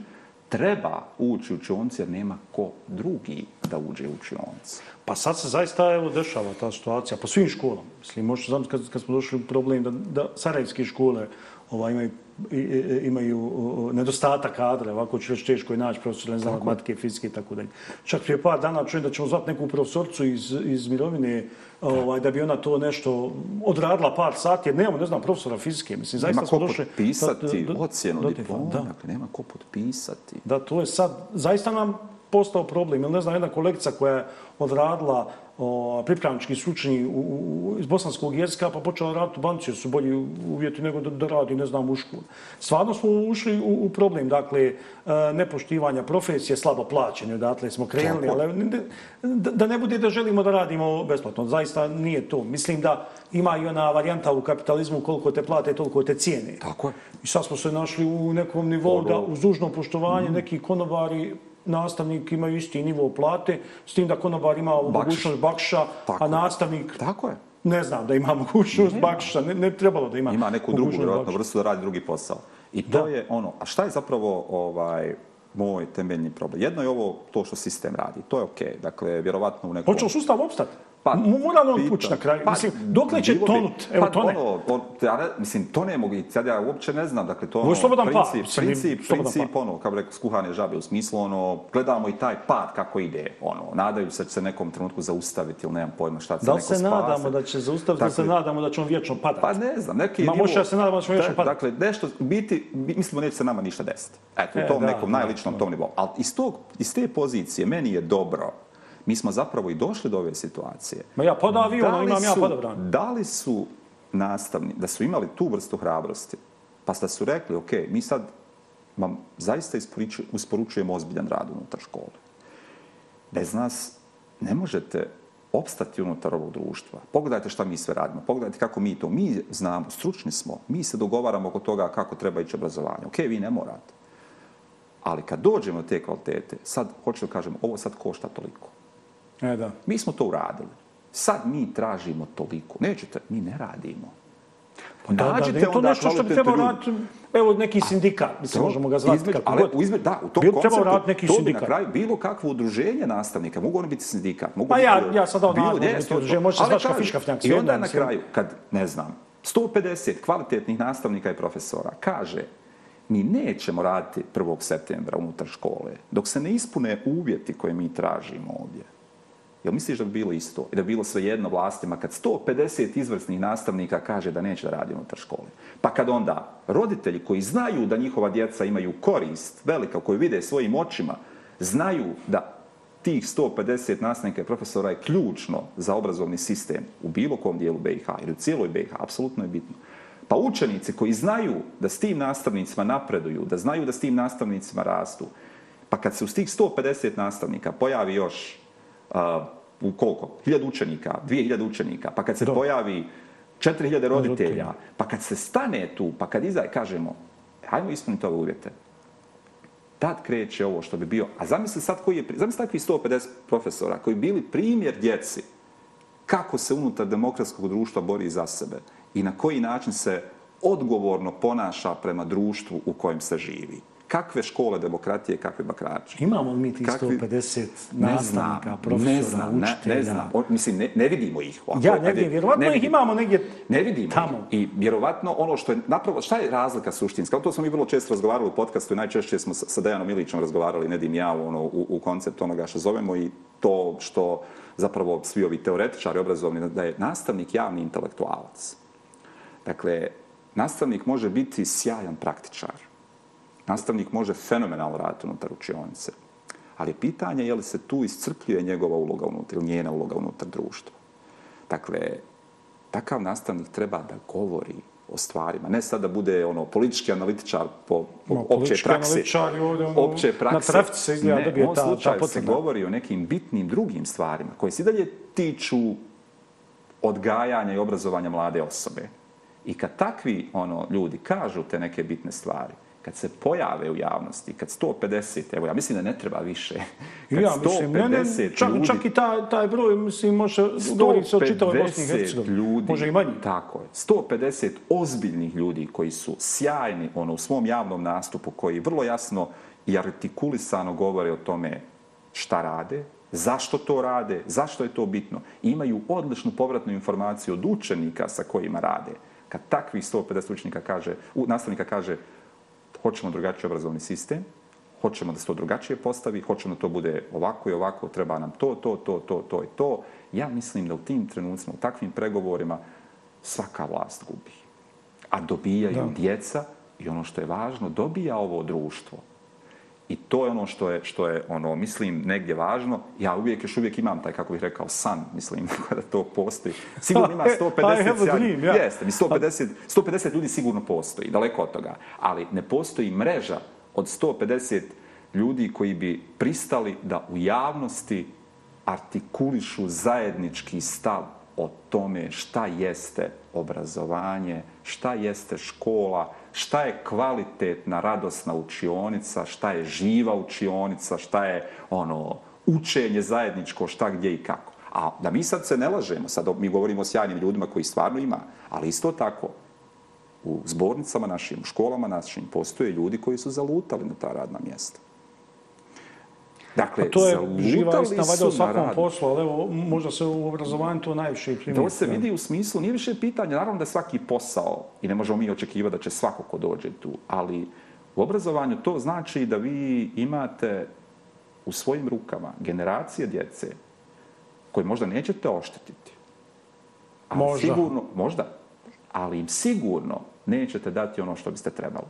treba ući u učionci jer nema ko drugi da uđe u učionci. Pa sad se zaista evo, dešava ta situacija po svim školama. Mislim, možete znam kad, kad smo došli u problem da, da sarajevske škole ovaj, imaju, imaju nedostatak kadra, ovako ću reći teško je naći profesor, ne znam, matke, fizike i tako dalje. Čak prije par dana čujem da ćemo zvati neku profesorcu iz, iz Mirovine ovaj, da bi ona to nešto odradila par sati, jer nemamo, ne znam, profesora fizike. Mislim, zaista nema ko potpisati ocjenu diploma, dakle, nema ko potpisati. Da, to je sad, zaista nam postao problem. Ili ne znam, jedna kolekcija koja je odradila o, pripravnički slučni u, u, iz bosanskog jezika, pa počela raditi u banci, jer su bolji uvjeti nego da, da radi, ne znam, u školu. Stvarno smo ušli u, u problem, dakle, e, nepoštivanja profesije, slabo plaćenje, odatle smo krenuli, ali ne, da, da ne bude da želimo da radimo besplatno, zaista nije to. Mislim da ima i ona varijanta u kapitalizmu koliko te plate, toliko te cijene. Tako je. I sad smo se našli u nekom nivou Oro. da uz dužno poštovanje mm. neki konobari nastavnik imaju isti nivo plate, s tim da konobar ima mogućnost bakša, bakša a nastavnik... Tako je. Ne znam da ima mogućnost bakša, ne, ne trebalo da ima Ima neku drugu vjerojatno vrstu da radi drugi posao. I to da. je ono, a šta je zapravo ovaj moj temeljni problem? Jedno je ovo to što sistem radi, to je okej, okay. dakle, vjerovatno u nekom... Hoće li sustav opstati? Pa, Mora li on pući na kraju? Pa, mislim, dok li će tonut? Bi, pa, Evo, pa, tone. Ono, on, ja ne, mislim, to ne mogu. Sad ja uopće ne znam. Dakle, to ono, slobodan princip, pa. Mislim, princip, slobodan princip, pa. ono, kao rekao, skuhane žabe. U smislu, ono, gledamo i taj pad kako ide. Ono, nadaju se da će se nekom trenutku zaustaviti ili nemam pojma šta će neko spasiti. Da li se spasi. nadamo da će zaustaviti, dakle, da se nadamo da će on vječno padati? Pa ne znam. Neki Ma može da se nadamo da će on vječno padati. Dakle, nešto, biti, mislimo, neće se nama ništa desiti. Eto, e, u tom da, nekom da, najličnom da, tom nivou. Ali iz, tog, iz te pozicije meni je dobro mi smo zapravo i došli do ove situacije. Ma ja pod avion, imam ja podobran. Da li su nastavni, da su imali tu vrstu hrabrosti, pa da su rekli, ok, mi sad vam zaista usporučujemo ozbiljan rad unutar škole. Bez nas ne možete opstati unutar ovog društva. Pogledajte šta mi sve radimo, pogledajte kako mi to, mi znamo, stručni smo, mi se dogovaramo oko toga kako treba ići obrazovanje. Ok, vi ne morate. Ali kad dođemo te kvalitete, sad hoću da kažem, ovo sad košta toliko. E, da. Mi smo to uradili. Sad mi tražimo toliko. Nećete, mi ne radimo. Pa da, da, da, da, to nešto što bi trebao raditi, evo, neki sindikat, mislim, to, možemo ga zvati između, kako ali, god. Izme, da, u tom bi konceptu, treba to neki to bi na kraju bilo kakvo udruženje nastavnika, mogu oni biti sindikat, mogu pa biti... Pa ja, ja sad odnadno, možda biti udruženje, možda se zvaš kafiška fnjak. I onda na kraju, kad, ne znam, 150 kvalitetnih nastavnika i profesora kaže mi nećemo raditi 1. septembra unutar škole dok se ne ispune uvjeti koje mi tražimo ovdje. Jel misliš da bi bilo isto i da bi bilo sve jedno vlastima kad 150 izvrsnih nastavnika kaže da neće da radi unutar škole? Pa kad onda roditelji koji znaju da njihova djeca imaju korist velika, koju vide svojim očima, znaju da tih 150 nastavnika i profesora je ključno za obrazovni sistem u bilo kom dijelu BiH ili u cijeloj BiH, apsolutno je bitno. Pa učenici koji znaju da s tim nastavnicima napreduju, da znaju da s tim nastavnicima rastu, pa kad se u tih 150 nastavnika pojavi još u koliko? 1000 učenika, 2000 učenika, pa kad se Do. pojavi 4000 roditelja, pa kad se stane tu, pa kad izaj, kažemo, hajmo ispuniti ove uvjete. Tad kreće ovo što bi bio, a zamisli sad koji je, zamisli takvi 150 profesora koji bili primjer djeci kako se unutar demokratskog društva bori za sebe i na koji način se odgovorno ponaša prema društvu u kojem se živi kakve škole demokratije, kakve bakrače. Imamo li mi ti 150 kakvi... nastavnika, ne zna, profesora, ne zna, učitelja? Ne, ne znam. Mislim, ne, ne vidimo ih. Ovako, ja ne vidim. Vjerovatno ne vidim. ih imamo negdje ne vidimo tamo. Ih. I vjerovatno ono što je... Napravo, šta je razlika suštinska? O to smo mi vrlo često razgovarali u podcastu i najčešće smo sa Dejanom Ilićom razgovarali, Nedim ja, ono, u, u koncept onoga što zovemo i to što zapravo svi ovi teoretičari obrazovni, da je nastavnik javni intelektualac. Dakle, nastavnik može biti sjajan praktičar, Nastavnik može fenomenalno raditi unutar učionice, ali je pitanje je li se tu iscrpljuje njegova uloga unutar ili njena uloga unutar društva. Dakle, takav nastavnik treba da govori o stvarima. Ne sad da bude ono politički analitičar po, po no, opće praksi. Analitičar ovdje ono, opće praksi. Na trafci se gleda bi ta, ta se govori o nekim bitnim drugim stvarima koje se i dalje tiču odgajanja i obrazovanja mlade osobe. I kad takvi ono ljudi kažu te neke bitne stvari, kad se pojave u javnosti, kad 150, evo ja mislim da ne treba više, kad ja, 150 mislim, ne, ne, čak, ljudi... Čak i ta, taj broj, mislim, može govoriti se o čitavoj Bosni i Hercegovini. Ljudi, može i manji. Tako je. 150 ozbiljnih ljudi koji su sjajni ono, u svom javnom nastupu, koji vrlo jasno i artikulisano govore o tome šta rade, zašto to rade, zašto je to bitno. Imaju odličnu povratnu informaciju od učenika sa kojima rade. Kad takvih 150 učenika kaže, u, nastavnika kaže, hoćemo drugačiji obrazovni sistem, hoćemo da se to drugačije postavi, hoćemo da to bude ovako i ovako, treba nam to, to, to, to, to i to. Ja mislim da u tim trenucima, u takvim pregovorima, svaka vlast gubi. A dobijaju da. djeca i ono što je važno, dobija ovo društvo. I to je ono što je, što je ono, mislim, negdje važno. Ja uvijek, još uvijek imam taj, kako bih rekao, san, mislim, kada to postoji. Sigurno ima 150 sjajnih. Ja. Jeste, mi 150, 150 ljudi sigurno postoji, daleko od toga. Ali ne postoji mreža od 150 ljudi koji bi pristali da u javnosti artikulišu zajednički stav o tome šta jeste obrazovanje, šta jeste škola, šta je kvalitetna radosna učionica, šta je živa učionica, šta je ono učenje zajedničko, šta gdje i kako. A da mi sad se ne lažemo, sad mi govorimo o sjajnim ljudima koji stvarno ima, ali isto tako, u zbornicama našim, u školama našim, postoje ljudi koji su zalutali na ta radna mjesta. Dakle, pa to je živa istina, valjda u svakom poslu, ali evo, možda se u obrazovanju to najviše i primisli. To se vidi u smislu, nije više pitanje, naravno da je svaki posao, i ne možemo mi očekivati da će svako ko dođe tu, ali u obrazovanju to znači da vi imate u svojim rukama generacije djece koje možda nećete oštetiti. Ali možda. Sigurno, možda, ali im sigurno nećete dati ono što biste trebali.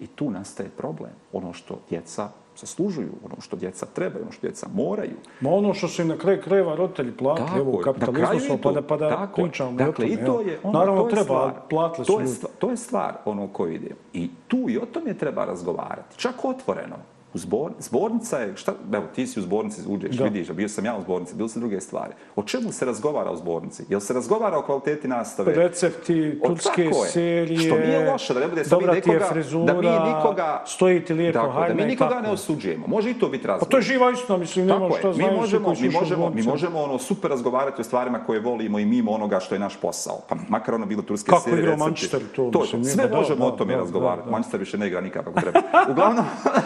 I tu nastaje problem, ono što djeca zaslužuju, ono što djeca trebaju, ono što djeca moraju. Ma ono što se na kraju kreva roditelji plati, evo, kapitalizmu pa da, pa da tako, pričamo. Dakle, i, tom, i to je, ono, Naravno, to je treba, stvar, platili to, je, to je stvar ono koju ide. I tu i o tom je treba razgovarati, čak otvoreno. U zbor, zbornica je, šta, evo, ti si u zbornici, uđeš, da. vidiš, bio sam ja u zbornici, bilo se druge stvari. O čemu se razgovara u zbornici? Jel se razgovara o kvaliteti nastave? Recepti, tutske serije, što nije loše, da ne bude dobra ti je frizura, da mi nikoga, stojiti lijepo, dakle, hajme, da mi nikoga ne osuđujemo. Može i to biti razgovor. Pa to je živa istina, mislim, nema tako šta znaju se koji mi možemo, mi možemo ono, super razgovarati o stvarima koje volimo i mimo onoga što je naš posao. Pa makar ono bilo turske Kako serije, recepti. Kako igra Manchester, to, to mislim, Sve možemo o tome razgovarati. Manchester više ne igra nikada, treba. Uglavnom...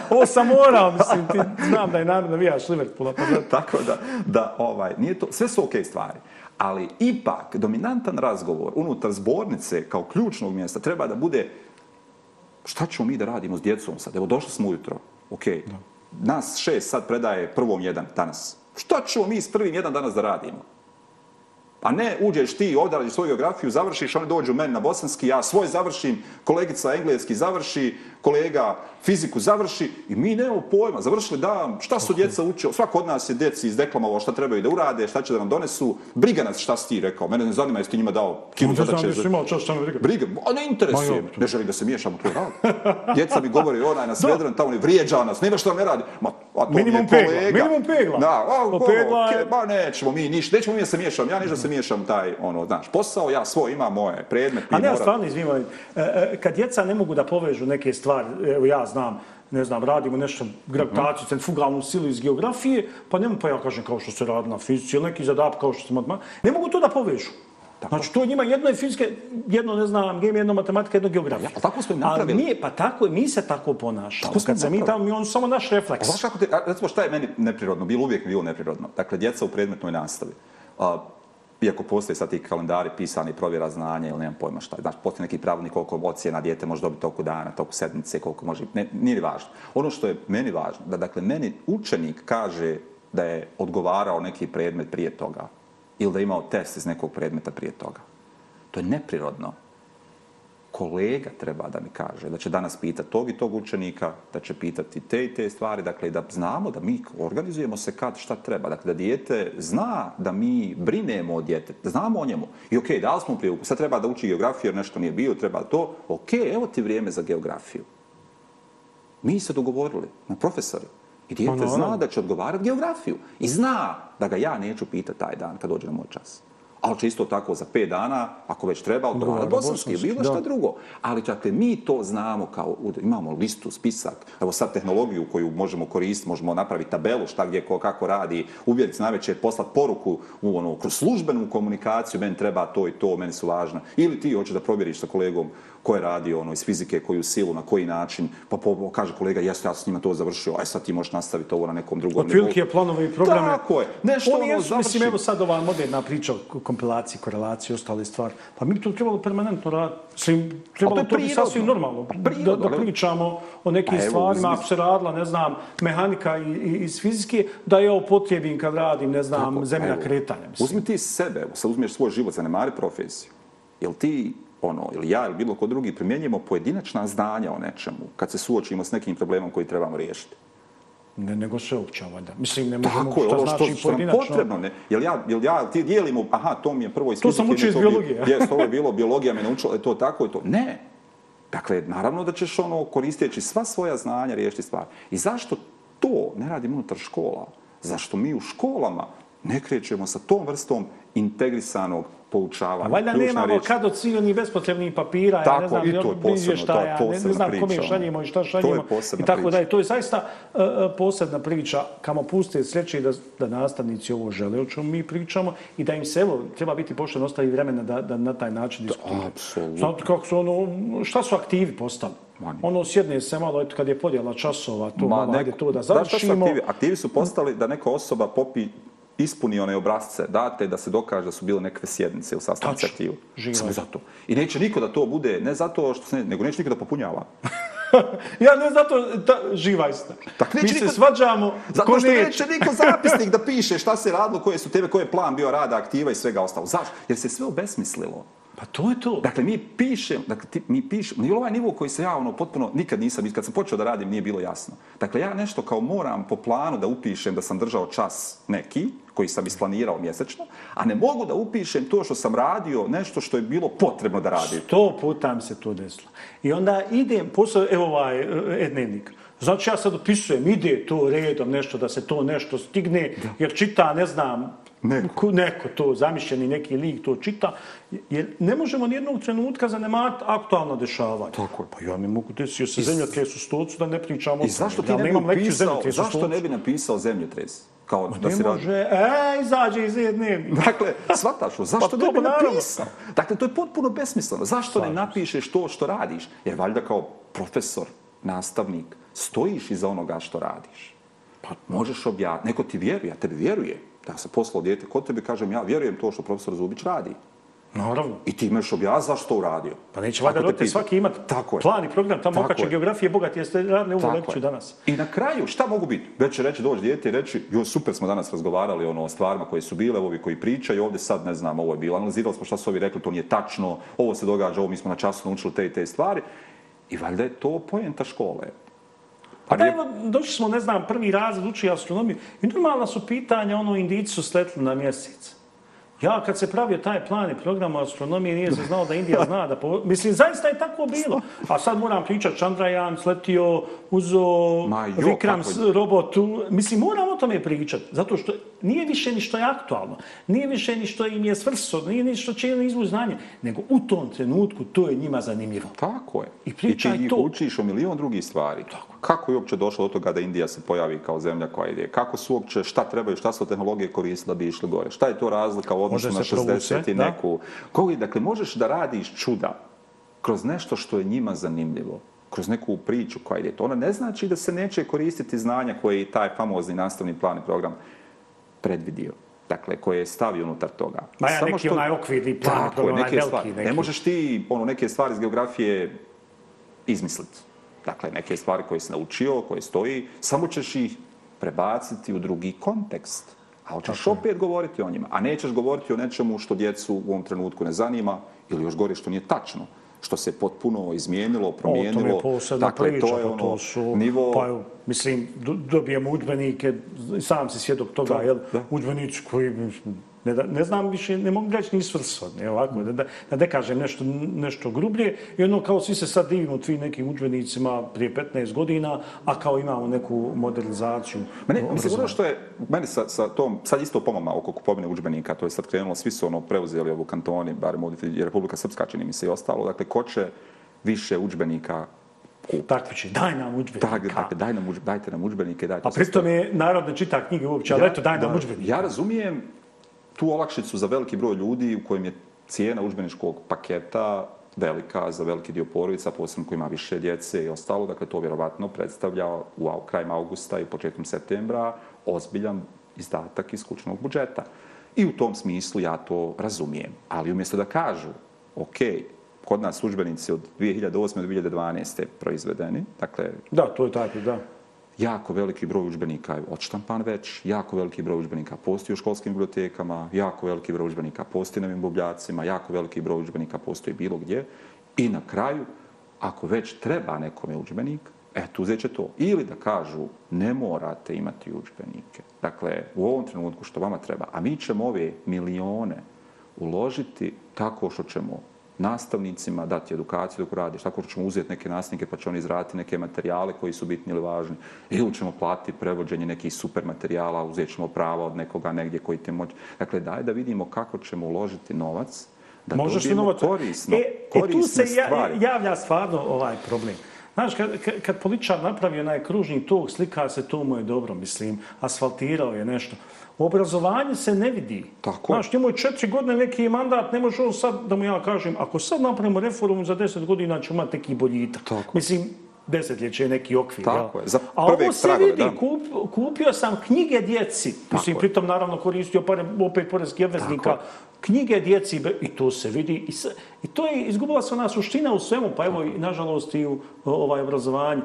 Ovo morao, mislim, ti znam da je naravno navijaš Liverpoola. Pa Tako da, da ovaj, nije to, sve su okej okay stvari. Ali ipak, dominantan razgovor unutar zbornice kao ključnog mjesta treba da bude šta ćemo mi da radimo s djecom sad? Evo, došli smo ujutro, okej. Okay. Nas šest sad predaje prvom jedan danas. Šta ćemo mi s prvim jedan danas da radimo? A ne, uđeš ti, ovdje radiš svoju geografiju, završiš, oni dođu meni na bosanski, ja svoj završim, kolegica engleski završi, kolega fiziku završi i mi nemamo pojma. Završili da, šta su djeca učili? Svako od nas je deci izdeklamalo šta trebaju da urade, šta će da nam donesu. Briga nas šta si ti rekao. Mene ne zanima jesi ti njima dao kilu zadaće. Znam, jesi imao čast, šta me briga. Briga, a ne interesuje. Ne želim da se miješam u tvoj rad. Djeca mi govori, onaj nas vedran, tamo ne vrijeđa nas, nema šta ne radi. Ma, a to minimum pegla, kolega. minimum pegla. Da, a, o, pegla je... ba, nećemo mi ništa, nećemo mi da se miješam. Ja ništa se miješam taj, ono, znaš, posao, ja svoj imam moje predmet. A ne, stvarno, izvimaj, e, e, kad djeca ne mogu da povežu neke stvari, stvari, evo ja znam, ne znam, radimo nešto, gravitaciju, mm -hmm. centrifugalnu silu iz geografije, pa nemam pa ja kažem kao što se radi na fizici ili neki zadap kao što se matma. Ne mogu to da povežu. Tako. Znači, to njima jedno je fizike, jedno, ne znam, gem, jedno matematika, jedno geografija. Ja, pa tako smo im napravili. Ali nije, pa tako je, mi se tako ponašamo. Tako Kad se mi tamo, mi on samo naš refleks. Znaš kako ti, recimo, šta je meni neprirodno? Bilo uvijek bilo neprirodno. Dakle, djeca u predmetnoj nastavi. Uh, iako postoje sad ti kalendari pisani, provjera znanja ili nemam pojma šta. Znači, postoje neki pravilnik koliko ocjena dijete može dobiti toku dana, toku sedmice, koliko može... Ne, nije ni važno. Ono što je meni važno, da dakle, meni učenik kaže da je odgovarao neki predmet prije toga ili da je imao test iz nekog predmeta prije toga. To je neprirodno kolega treba da mi kaže da će danas pitati tog i tog učenika, da će pitati te i te stvari, dakle da znamo da mi organizujemo se kad šta treba, dakle da dijete zna da mi brinemo o djete, da znamo o njemu. I okej, okay, dali smo prijuku, sad treba da uči geografiju jer nešto nije bio, treba to, okej, okay, evo ti vrijeme za geografiju. Mi se dogovorili na profesori i djete ono, ono. zna da će odgovarati geografiju i zna da ga ja neću pitati taj dan kad dođe na moj čas ali će isto tako za pet dana, ako već treba, odgovarati bosanski ili bilo šta drugo. Ali čak mi to znamo, kao, imamo listu, spisak, evo sad tehnologiju koju možemo koristiti, možemo napraviti tabelu šta gdje, ko, kako radi, uvjeriti se najveće, poslati poruku u, ono, kroz službenu komunikaciju, meni treba to i to, meni su važna. Ili ti hoćeš da provjeriš sa kolegom ko je radio ono, iz fizike, koju silu, na koji način, pa po, po, kaže kolega, jesu ja s njima to završio, aj sad ti možeš nastaviti ovo na nekom drugom nivou. Otprilike je planove i programe. Tako je. Nešto Oni ono, jesu, završi. mislim, evo sad ova moderna priča, ko kompilacije, korelacije, ostale stvari. Pa mi bi to trebalo permanentno raditi. Svim, trebalo to, to bi sasvim normalno. Da, da pričamo o nekim pa, stvarima, ako se radila, ne znam, mehanika i, i, iz fizike, da je potrebim kad radim, ne znam, Tako, zemlja evo, kretanja. Mislim. Uzmi ti sebe, sad uzmiješ svoj život, zanemari profesiju. Jel ti ono, ili ja ili bilo ko drugi, primjenjujemo pojedinačna znanja o nečemu kad se suočimo s nekim problemom koji trebamo riješiti. Ne, nego sve uopće valjda. Mislim, ne možemo Tako, šta što, znači što pojedinačno. potrebno, ne. Jel ja, jel ja, ti dijelimo, aha, to mi je prvo iz To sam učio iz biologije. Bi, jes, ovo je bilo, biologija me naučila, e, to tako je to. Ne. Dakle, naravno da ćeš ono, koristeći sva svoja znanja, riješiti stvar. I zašto to ne radimo unutar škola? Zašto mi u školama ne krećemo sa tom vrstom uh, integrisanog poučavanja. A valjda nemamo riječ. kad od svih onih bespotrebnih papira, tako, ja ne znam, i to je posebno, to je posebna ne, ne znam priča. kome ono. šaljimo i šta šaljimo. To je posebna i tako priča. Da je, to je zaista uh, posebna priča. Kamo puste sreće da, da nastavnici ovo žele, o čemu mi pričamo, i da im se, evo, treba biti pošteno, ostavi vremena da, da na taj način diskutuje. Apsolutno. Znate kako su ono, šta su aktivi postali? Mani. Ono sjedne se malo, eto, kad je podjela časova, to Ma, malo, neko, ajde to da završimo. Da, šta su aktivi? Aktivi su postali da neka osoba popi, ispuni one obrazce date da se dokaže da su bile nekakve sjednice u sastavu certiju. Samo zato. I neće niko da to bude, ne zato što se ne, nego neće niko da popunjava. ja ne zato, ta, živaj ste. Tak, neće Mi se niko, svađamo. Zato što neće. neće niko zapisnik da piše šta se radilo, koje su tebe, koje je plan bio rada, aktiva i svega ostalo. Zašto? Jer se sve obesmislilo. Pa to je to. Dakle, mi pišemo, dakle, ti, mi pišemo, i ovaj nivo koji se ja ono, potpuno nikad nisam, kad sam počeo da radim, nije bilo jasno. Dakle, ja nešto kao moram po planu da upišem da sam držao čas neki, koji sam isplanirao mjesečno, a ne mogu da upišem to što sam radio, nešto što je bilo potrebno da radim. Sto puta mi se to desilo. I onda idem, posle, evo ovaj ednevnik, e, Znači, ja sad upisujem, ide to redom nešto, da se to nešto stigne, jer čita, ne znam, Neko. neko to zamišljeni neki lik to čita, jer ne možemo ni jednog trenutka zanemati aktualno dešavanje. Tako je. Pa ja mi mogu desio se zemljotres u stocu da ne pričamo. I zašto ti ne bi, napisao, zašto ne bi napisao zemljotres? Kao pa da se radi. Može, e, izađe iz jedne. Dakle, svataš zašto pa ne bi naravno. napisao? Dakle, to je potpuno besmisleno. Zašto Svažem. ne napišeš to što radiš? Jer valjda kao profesor, nastavnik, stojiš iza onoga što radiš. Pa možeš objaviti. Neko ti vjeruje, a tebi vjeruje da se poslao djete kod tebe, kažem, ja vjerujem to što profesor Zubić radi. Naravno. I ti imaš objas zašto to uradio. Pa neće valjda roditelj svaki imati Tako je. plan i program, tamo okače geografije, bogati jeste radne uvode lekciju danas. I na kraju, šta mogu biti? Već će reći, dođe djete i reći, jo, super smo danas razgovarali ono, o stvarima koje su bile, ovi koji pričaju, ovdje sad, ne znam, ovo je bilo, analizirali smo šta su ovi rekli, to nije tačno, ovo se događa, ovo mi smo na času naučili te i te stvari. I valjda je to pojenta škole. Pa da, pa evo, došli smo, ne znam, prvi raz uči astronomiju i normalno su pitanja, ono, indici su sletli na mjesec. A Ja kad se pravio taj plan i program astronomije nije se znao da Indija zna da po... Mislim, zaista je tako bilo. A sad moram pričati, Chandrayaan sletio, uzo jo, Vikram s robotu. Mislim, moram o tome pričati, zato što nije više ni što je aktualno. Nije više ni što im je svrso, nije ni što će im izvući znanje. Nego u tom trenutku to je njima zanimljivo. Tako je. I pričaj I ti to. I učiš o milion drugih stvari. Tako. Kako je uopće došlo do toga da Indija se pojavi kao zemlja koja ide? Kako su uopće, šta trebaju, šta su tehnologije koristile da bi išli gore? Šta je to razlika od odnosno na 60 provuce, i neku. Da? Koli, dakle, možeš da radiš čuda kroz nešto što je njima zanimljivo, kroz neku priču koja ide to. Ona ne znači da se neće koristiti znanja koje je taj famozni nastavni plan i program predvidio. Dakle, koje je stavio unutar toga. Ma ja, Samo neki što... onaj okvir i plan, tako, program, ono, neke onaj stvari. Neki. Ne možeš ti ono, neke stvari iz geografije izmisliti. Dakle, neke stvari koje si naučio, koje stoji, samo ćeš ih prebaciti u drugi kontekst. Ali ćeš Tako. opet govoriti o njima, a nećeš govoriti o nečemu što djecu u ovom trenutku ne zanima ili još gori što nije tačno što se potpuno izmijenilo, promijenilo. O, to mi je posebna dakle, priča, to, je pa ono, to su, nivo... pa, mislim, dobijemo udbenike, sam si svjedok toga, to, jel, udbenici koji Ne, da, ne znam više, ne mogu reći ni svrsodne, ovako, da, da, da ne kažem nešto, nešto grublje. I ono, kao svi se sad divimo tvi nekim učbenicima prije 15 godina, a kao imamo neku modernizaciju. Mene, mislim, ono što je, meni sa, sa tom, sad isto pomama oko kupovine učbenika, to je sad krenulo, svi su ono preuzeli ovu kantoni, bar modite, Republika Srpska čini mi se i ostalo, dakle, ko će više učbenika kupiti. Tako će, daj nam učbenika. Tako, dakle, daj nam, dajte nam učbenike. Dajte a pa pritom je narod ne čita knjige uopće, ali ja, eto, daj nam da, učbenika. Ja razumijem, tu olakšicu za veliki broj ljudi u kojem je cijena učbeničkog paketa velika za veliki dio porovica, posebno koji ima više djece i ostalo. Dakle, to vjerovatno predstavlja u krajem augusta i početkom septembra ozbiljan izdatak iz kućnog budžeta. I u tom smislu ja to razumijem. Ali umjesto da kažu, ok, kod nas službenici od 2008. do 2012. proizvedeni, dakle... Da, to je tako, da jako veliki broj učbenika je odštampan već, jako veliki broj učbenika postoji u školskim bibliotekama, jako veliki broj učbenika postoji na bubljacima, jako veliki broj učbenika postoji bilo gdje. I na kraju, ako već treba nekome učbenik, eto, uzet će to. Ili da kažu, ne morate imati učbenike. Dakle, u ovom trenutku što vama treba. A mi ćemo ove milione uložiti tako što ćemo nastavnicima dati edukaciju dok radiš, tako ćemo uzeti neke nastavnike pa će oni izraditi neke materijale koji su bitni ili važni, ili ćemo platiti prevođenje nekih super materijala, uzet ćemo prava od nekoga negdje koji te moći. Dakle, daj da vidimo kako ćemo uložiti novac da Možeš dobijemo novac... korisno, e, korisne stvari. E, tu se ja, javlja stvarno ovaj problem. Znaš, kad, kad političar napravi onaj kružni tog, slika se to mu je dobro, mislim, asfaltirao je nešto obrazovanje se ne vidi. Tako. Znaš, njemu je četiri godine neki mandat, ne može on sad, da mu ja kažem, ako sad napravimo reformu za deset godina, ćemo imati neki boljitak. Tako. Mislim, desetljeće je neki okvir. Tako ja. je. Za A ovo se tragove, vidi, kup, kupio sam knjige djeci, Tako mislim, je. pritom naravno koristio pare, opet porezki obveznika, knjige djeci, i to se vidi, i, se, i to je izgubila se ona suština u svemu, pa evo, i, nažalost, i u ovaj obrazovanju.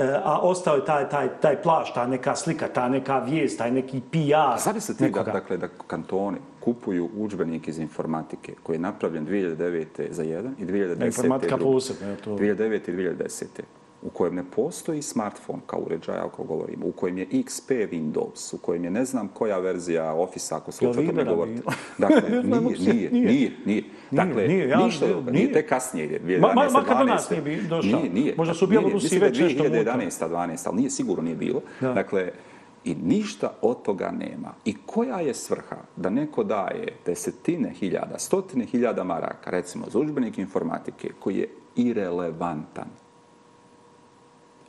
E, a ostao je taj, taj, taj plaš, ta neka slika, ta neka vijest, taj neki PR. A sada se ti da, dakle, da kantoni kupuju učbenik iz informatike koji je napravljen 2009. za jedan i 2010. Informatika posebna je to. 2009. i 2010 u kojem ne postoji smartphone kao uređaj, ako govorimo, u kojem je XP Windows, u kojem je ne znam koja verzija Office, ako slučaj dakle, to ne govorite. Dakle, nije, nije, nije, nije, nije. Dakle, nije, nije, ja, ništa, nije, nije. te kasnije, 2011-2012. Ma, ma, ma kada nas nije bi došao? Nije, nije. Možda su bijelo Rusi već nešto mučio. 2011-2012, ali nije, sigurno nije bilo. Da. Dakle, i ništa od toga nema. I koja je svrha da neko daje desetine hiljada, stotine hiljada maraka, recimo, za učbenik informatike koji je irelevantan,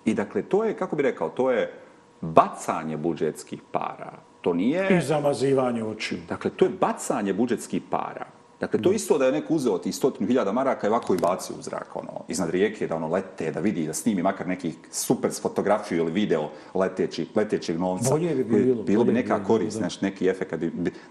I dakle, to je, kako bi rekao, to je bacanje budžetskih para. To nije... I zamazivanje očiju. Dakle, to je bacanje budžetskih para. Dakle, to isto da je neko uzeo ti stotinu hiljada maraka i ovako i bacio u zrak, ono, iznad rijeke, da ono lete, da vidi, da snimi makar nekih super fotografiju ili video leteći, letećeg novca. Bolje bi bilo. Bilo bi neka bi korist, neš, neki efekt,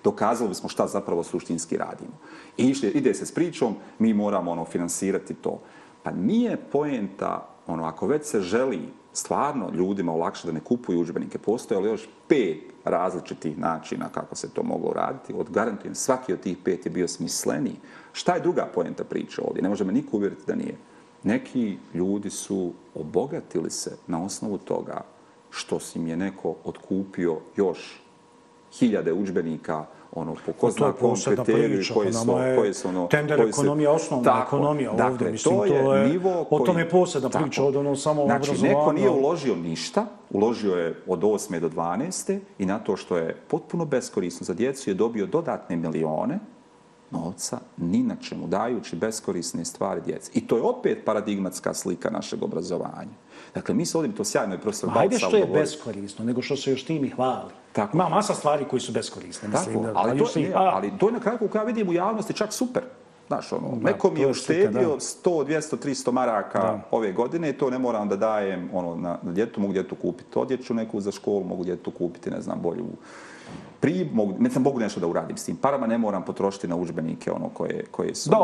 dokazali bismo šta zapravo suštinski radimo. I ide se s pričom, mi moramo ono, finansirati to. Pa nije poenta ono, ako već se želi stvarno ljudima olakše da ne kupuju uđbenike, postoje li još pet različitih načina kako se to moglo raditi, od garantujem svaki od tih pet je bio smisleniji. Šta je druga pojenta priča ovdje? Ne može me niko uvjeriti da nije. Neki ljudi su obogatili se na osnovu toga što si im je neko otkupio još hiljade uđbenika učbenika ono, po ko zna kom kriteriju, koje ono, su ono... Tender ekonomija, osnovna ekonomija ovdje, dakle, mislim, to je... Nivo koji, o tome je posebna priča, od ono samo Znači, neko nije uložio ništa, uložio je od 8. do 12. i na to što je potpuno beskorisno za djecu, je dobio dodatne milione, novca ni na čemu, dajući beskorisne stvari djeci. I to je opet paradigmatska slika našeg obrazovanja. Dakle, mi se ovdje to sjajno je profesor Bajca Hajde što je beskorisno, nego što se još tim i hvali. Tako. Ima masa stvari koji su beskorisne. Tako, mislim, ali, to, je, a... ali to je na kraju koja vidim u javnosti čak super. Znaš, ono, da, nekom je uštedio 100, 200, 300 maraka da. ove godine i to ne moram da dajem ono, na, na djetu. Mogu djetu kupiti odjeću neku za školu, mogu djetu kupiti, ne znam, bolju pri mogu, ne sam mogu nešto da uradim s tim. Parama ne moram potrošiti na udžbenike ono koje koje su Da,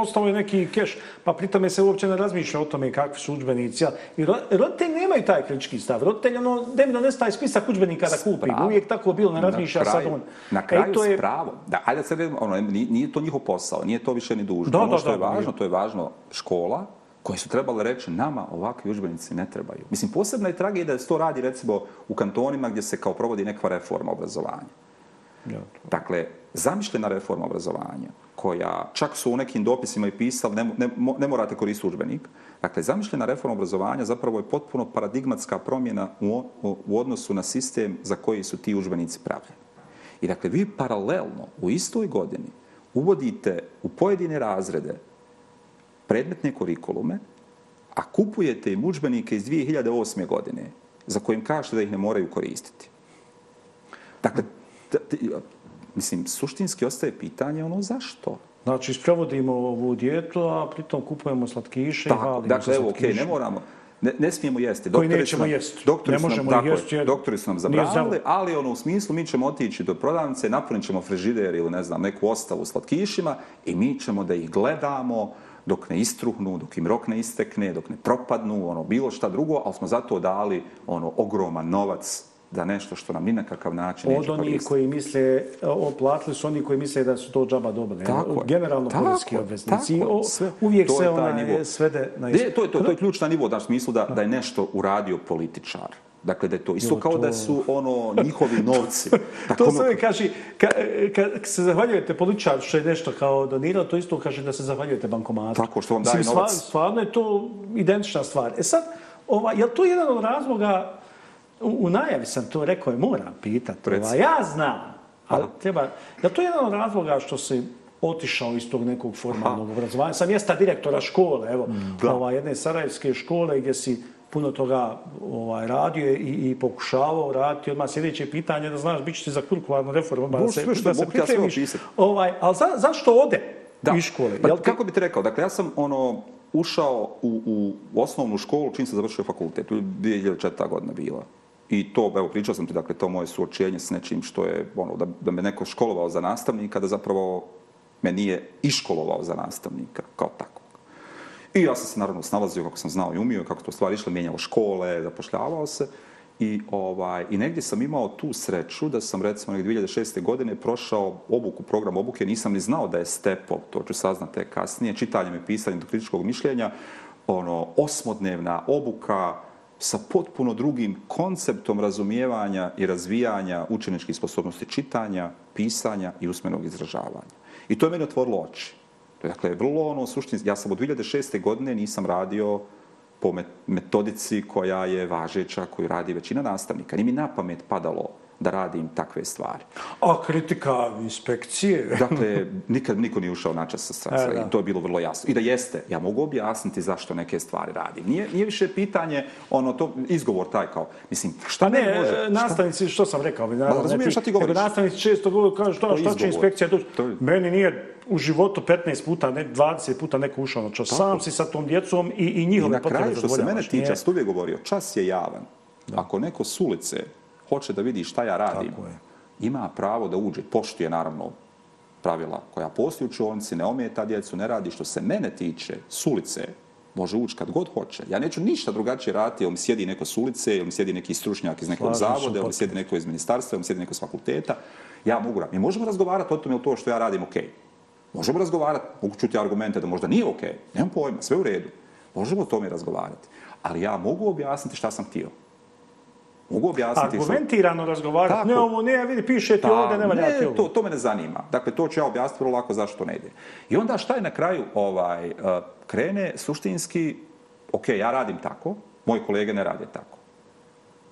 ostao je neki keš, pa pritome se uopće ne razmišlja o tome kakvi su udžbenici. Ja, I ro, roditelji nemaju taj kritički stav. Roditelji ono da mi donese taj spisak udžbenika da kupi. Uvijek tako bilo, ne razmišlja kraju, sad on. Na e, kraju e, to je pravo. Da, ajde sad ono nije, nije to njihov posao, nije to više ni dužnost. Ono što da, je da, važno, nije. to je važno škola, koje su trebali reći nama ovakvi užbenici ne trebaju. Mislim, posebna je tragedija da se to radi recimo u kantonima gdje se kao provodi nekva reforma obrazovanja. Ja. Dakle, zamišljena reforma obrazovanja koja čak su u nekim dopisima i pisali, ne, ne, ne morate koristiti učbenik. Dakle, zamišljena reforma obrazovanja zapravo je potpuno paradigmatska promjena u, u, u odnosu na sistem za koji su ti učbenici pravljeni. I dakle, vi paralelno u istoj godini uvodite u pojedine razrede predmetne kurikulume, a kupujete im učbenike iz 2008. godine za kojim kažete da ih ne moraju koristiti. Dakle, t, t, mislim, suštinski ostaje pitanje ono zašto? Znači, sprovodimo ovu dijetu, a pritom kupujemo slatkiše Tako, i valimo dakle, slatkiše. Dakle, evo, okay, ne moramo, ne, ne smijemo jesti. Koji doktori nećemo nam, jesti. Doktori ne možemo nam, jesti. Dakle, jer... Doktori su nam zabranili, ali ono, u smislu mi ćemo otići do prodavnice, napunit ćemo frižider ili ne znam, neku ostavu slatkišima i mi ćemo da ih gledamo, dok ne istruhnu, dok im rok ne istekne, dok ne propadnu, ono bilo šta drugo, ali smo zato dali ono ogroman novac da nešto što nam ni na kakav način Od oni koji misle, e, oplatili su oni koji misle da su to džaba dobili. Tako je. Generalno tako, poljski obveznici. Tako, sve, uvijek se ona e, nivo. svede na isto. To je, to, to je ključna nivo, da smislu da, da je nešto uradio političar. Dakle, da je to isto kao to... da su ono njihovi novci. to, to ono se uvijek kaže, kad ka, ka se zahvaljujete političar što je nešto kao donirao, to isto kaže da se zahvaljujete bankomatu. Tako, što vam daje novac. Stvar, stvarno je to identična stvar. E sad, ova, je li to jedan od razloga, u, u najavi sam to rekao i moram pitati. Ova, ja znam, ali Aha. treba, je li to jedan od razloga što se otišao iz tog nekog formalnog obrazovanja? Sam jesta direktora škole, evo, ova, jedne sarajevske škole gdje si puno toga ovaj, radio i, i pokušavao raditi. Odmah sljedeće pitanje, da znaš, bit će za kurikularnu reformu, da se, da se pripremiš. Ja ovaj, ali za, zašto ode da. iz škole? Pa, Jel te... kako bi ti rekao, dakle, ja sam ono, ušao u, u osnovnu školu čim sam završio fakultet, 2004. godina bila. I to, evo, pričao sam ti, dakle, to moje suočenje s nečim što je, ono, da, da me neko školovao za nastavnika, da zapravo me nije iškolovao za nastavnika, kao tako. I ja sam se naravno snalazio kako sam znao i umio, kako to stvari išlo, mijenjao škole, zapošljavao se. I, ovaj, I negdje sam imao tu sreću da sam recimo negdje 2006. godine prošao obuku, program obuke, nisam ni znao da je stepo, to ću saznati kasnije, čitanjem i pisanjem do kritičkog mišljenja, ono, osmodnevna obuka sa potpuno drugim konceptom razumijevanja i razvijanja učeničkih sposobnosti čitanja, pisanja i usmenog izražavanja. I to je meni otvorilo oči. Dakle, dakle, vrlo ono suštinski, ja sam od 2006. godine nisam radio po metodici koja je važeća, koju radi većina nastavnika. Nije mi na pamet padalo da radim takve stvari. A kritika inspekcije? dakle, nikad niko nije ušao na čas sa e, strane. I to je bilo vrlo jasno. I da jeste, ja mogu objasniti zašto neke stvari radim. Nije, nije više pitanje, ono, to, izgovor taj kao, mislim, šta ne, ne može? Ne, nastavnici, šta? što sam rekao? Ne, ne, razumijem šta ti govoriš. Nastavnici često govori, kaže, šta, šta će inspekcija doći? To... Meni nije u životu 15 puta, ne, 20 puta neko ušao na čas. Tako. Sam si sa tom djecom i, i njihove potrebe. I na kraju, što se mene tiče, nije... uvijek govorio, čas je javan. Da. Ako neko s ulice hoće da vidi šta ja radim, Tako je. ima pravo da uđe, poštuje naravno pravila koja postoji u čuvnici, ne ometa djecu, ne radi što se mene tiče, s ulice, može ući kad god hoće. Ja neću ništa drugačije raditi, ili mi sjedi neko s ulice, ili mi sjedi neki stručnjak iz nekog Slažim zavode, ili mi sjedi neko iz ministarstva, ili mi sjedi neko s fakulteta. Ja mogu raditi. Mi možemo razgovarati o tome ili to što ja radim okej. Okay. Možemo razgovarati, mogu čuti argumente da možda nije okej, okay. nemam pojma, sve u redu. Možemo o tome razgovarati. Ali ja mogu objasniti šta sam htio. Mogu objasniti argumentirano što... razgovarati. Tako. Ne ovo ne, vidi piše ti ovde ne valja ti. To to me ne zanima. Dakle to ću ja objasniti vrlo lako zašto ne ide. I onda šta je na kraju ovaj uh, krene suštinski Ok, ja radim tako, moji kolege ne rade tako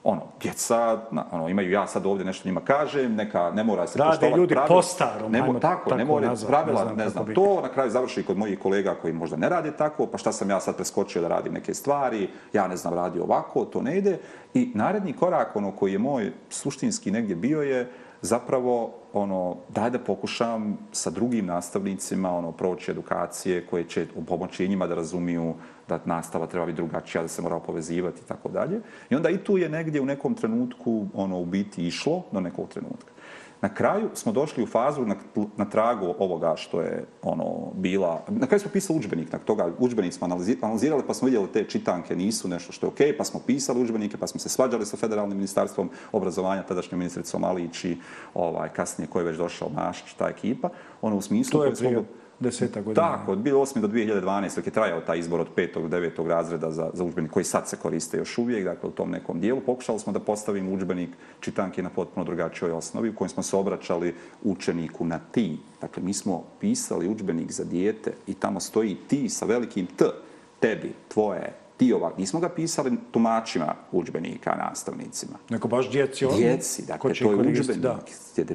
ono, djeca, na, ono, imaju ja sad ovdje nešto njima kažem, neka ne mora se poštovati pravila. ljudi po starom, ne, tako, tako, ne mora pravila, ne znam, ne znam to na kraju završi kod mojih kolega koji možda ne radi tako, pa šta sam ja sad preskočio da radim neke stvari, ja ne znam, radi ovako, to ne ide. I naredni korak, ono, koji je moj suštinski negdje bio je, zapravo, ono, daj da pokušam sa drugim nastavnicima, ono, proći edukacije koje će pomoći njima da razumiju da nastava treba biti drugačija, da se mora povezivati i tako dalje. I onda i tu je negdje u nekom trenutku ono u biti išlo do nekog trenutka. Na kraju smo došli u fazu na, na tragu ovoga što je ono bila... Na kraju smo pisali učbenik, na toga učbenik smo analizirali pa smo vidjeli te čitanke nisu nešto što je okej, okay, pa smo pisali učbenike, pa smo se svađali sa Federalnim ministarstvom obrazovanja, tadašnjom ministricom Alići, ovaj, kasnije koji je već došao Mašić, ta ekipa, ono u smislu... To je prije, smo deseta godina. Tako, od 2008. do 2012. dok je trajao taj izbor od petog, devetog razreda za, za učbenik koji sad se koriste još uvijek, dakle u tom nekom dijelu, pokušali smo da postavimo učbenik čitanke na potpuno drugačijoj osnovi u kojem smo se obraćali učeniku na ti. Dakle, mi smo pisali učbenik za dijete i tamo stoji ti sa velikim t, tebi, tvoje, ti ovak. Nismo ga pisali tumačima učbenika, nastavnicima. Neko baš djeci ovdje? Ono, djeci, dakle, to je učbenik. Da.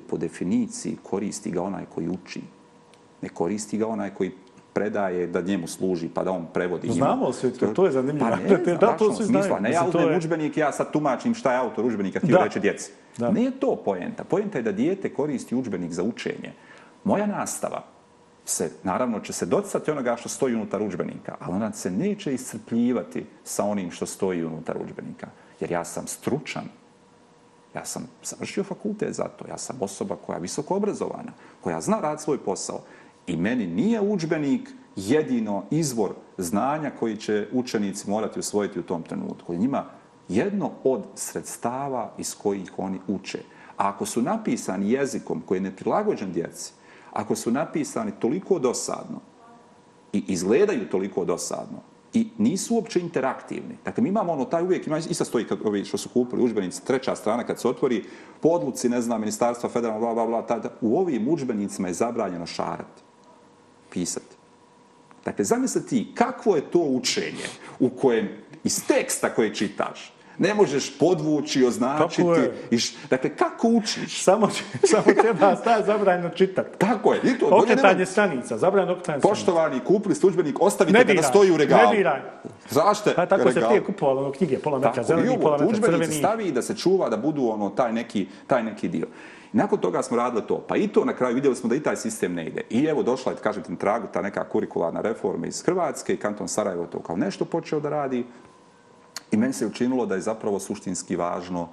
Po definiciji koristi ga onaj koji uči ne koristi ga onaj koji predaje da njemu služi, pa da on prevodi njima. Znamo sve to, to je zanimljivo. Pa ne, da, to svi smisla. Ne, ja uzmem je... učbenik, ja sad tumačim šta je autor učbenika, ti reče djeci. Da. Nije to poenta. Poenta je da dijete koristi učbenik za učenje. Moja nastava se, naravno, će se docati onoga što stoji unutar učbenika, ali ona se neće iscrpljivati sa onim što stoji unutar učbenika. Jer ja sam stručan. Ja sam završio fakultet za to. Ja sam osoba koja je visoko obrazovana, koja zna rad svoj posao. I meni nije učbenik jedino izvor znanja koji će učenici morati usvojiti u tom trenutku. Njima jedno od sredstava iz kojih oni uče. A ako su napisani jezikom koji je neprilagođen djeci, ako su napisani toliko dosadno i izgledaju toliko dosadno i nisu uopće interaktivni. Dakle, mi imamo ono, taj uvijek, ima, isto stoji kad, ovi što su kupili učbenici, treća strana kad se otvori, podluci, ne znam, ministarstva, federalno, bla, bla, bla, tada, u ovim učbenicima je zabranjeno šarati pisati. Dakle, zamisli ti kakvo je to učenje u kojem iz teksta koje čitaš, ne možeš podvući, označiti. Kako iš, dakle, kako učiš? Samo, samo treba staje zabranjeno čitati. Tako je. To, okretanje nema... stanica, zabranjeno okretanje stanica. Poštovani, kupili službenik, ostavite ga da stoji u regalu. Ne diraj. Zašte? Pa, tako regal. se prije kupovalo ono, knjige, pola metra tako, zeleni, pola metra crveni. Učbenici stavi da se čuva da budu ono, taj, neki, taj neki dio. Nakon toga smo radili to. Pa i to na kraju vidjeli smo da i taj sistem ne ide. I evo došla je, kažem ti, tragu ta neka kurikularna reforma iz Hrvatske i kanton Sarajevo to kao nešto počeo da radi. I meni se učinilo da je zapravo suštinski važno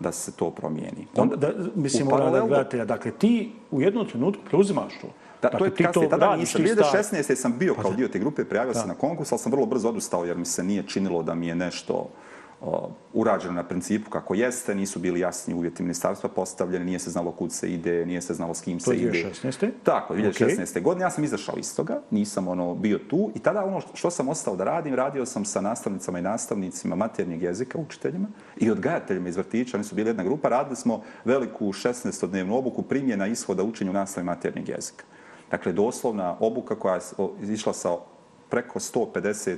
da se to promijeni. Onda, da, mislim, u da gledatelja, dakle, ti u jednom trenutku preuzimaš to. Da, dakle, to je dakle, ti kasnije, to tada nisam. 2016. sam bio pa kao da. dio te grupe, prijavio da. se na konkurs, ali sam vrlo brzo odustao jer mi se nije činilo da mi je nešto... Uh, urađeno na principu kako jeste, nisu bili jasni uvjeti ministarstva postavljene, nije se znalo kud se ide, nije se znalo s kim se ide. To 2016. Tako, 2016. Okay. godine. Ja sam izašao iz toga, nisam ono, bio tu i tada ono što sam ostao da radim, radio sam sa nastavnicama i nastavnicima maternjeg jezika, učiteljima i odgajateljima iz vrtića, oni su bili jedna grupa, radili smo veliku 16-dnevnu obuku primjena ishoda učenju nastave maternjeg jezika. Dakle, doslovna obuka koja je išla sa preko 150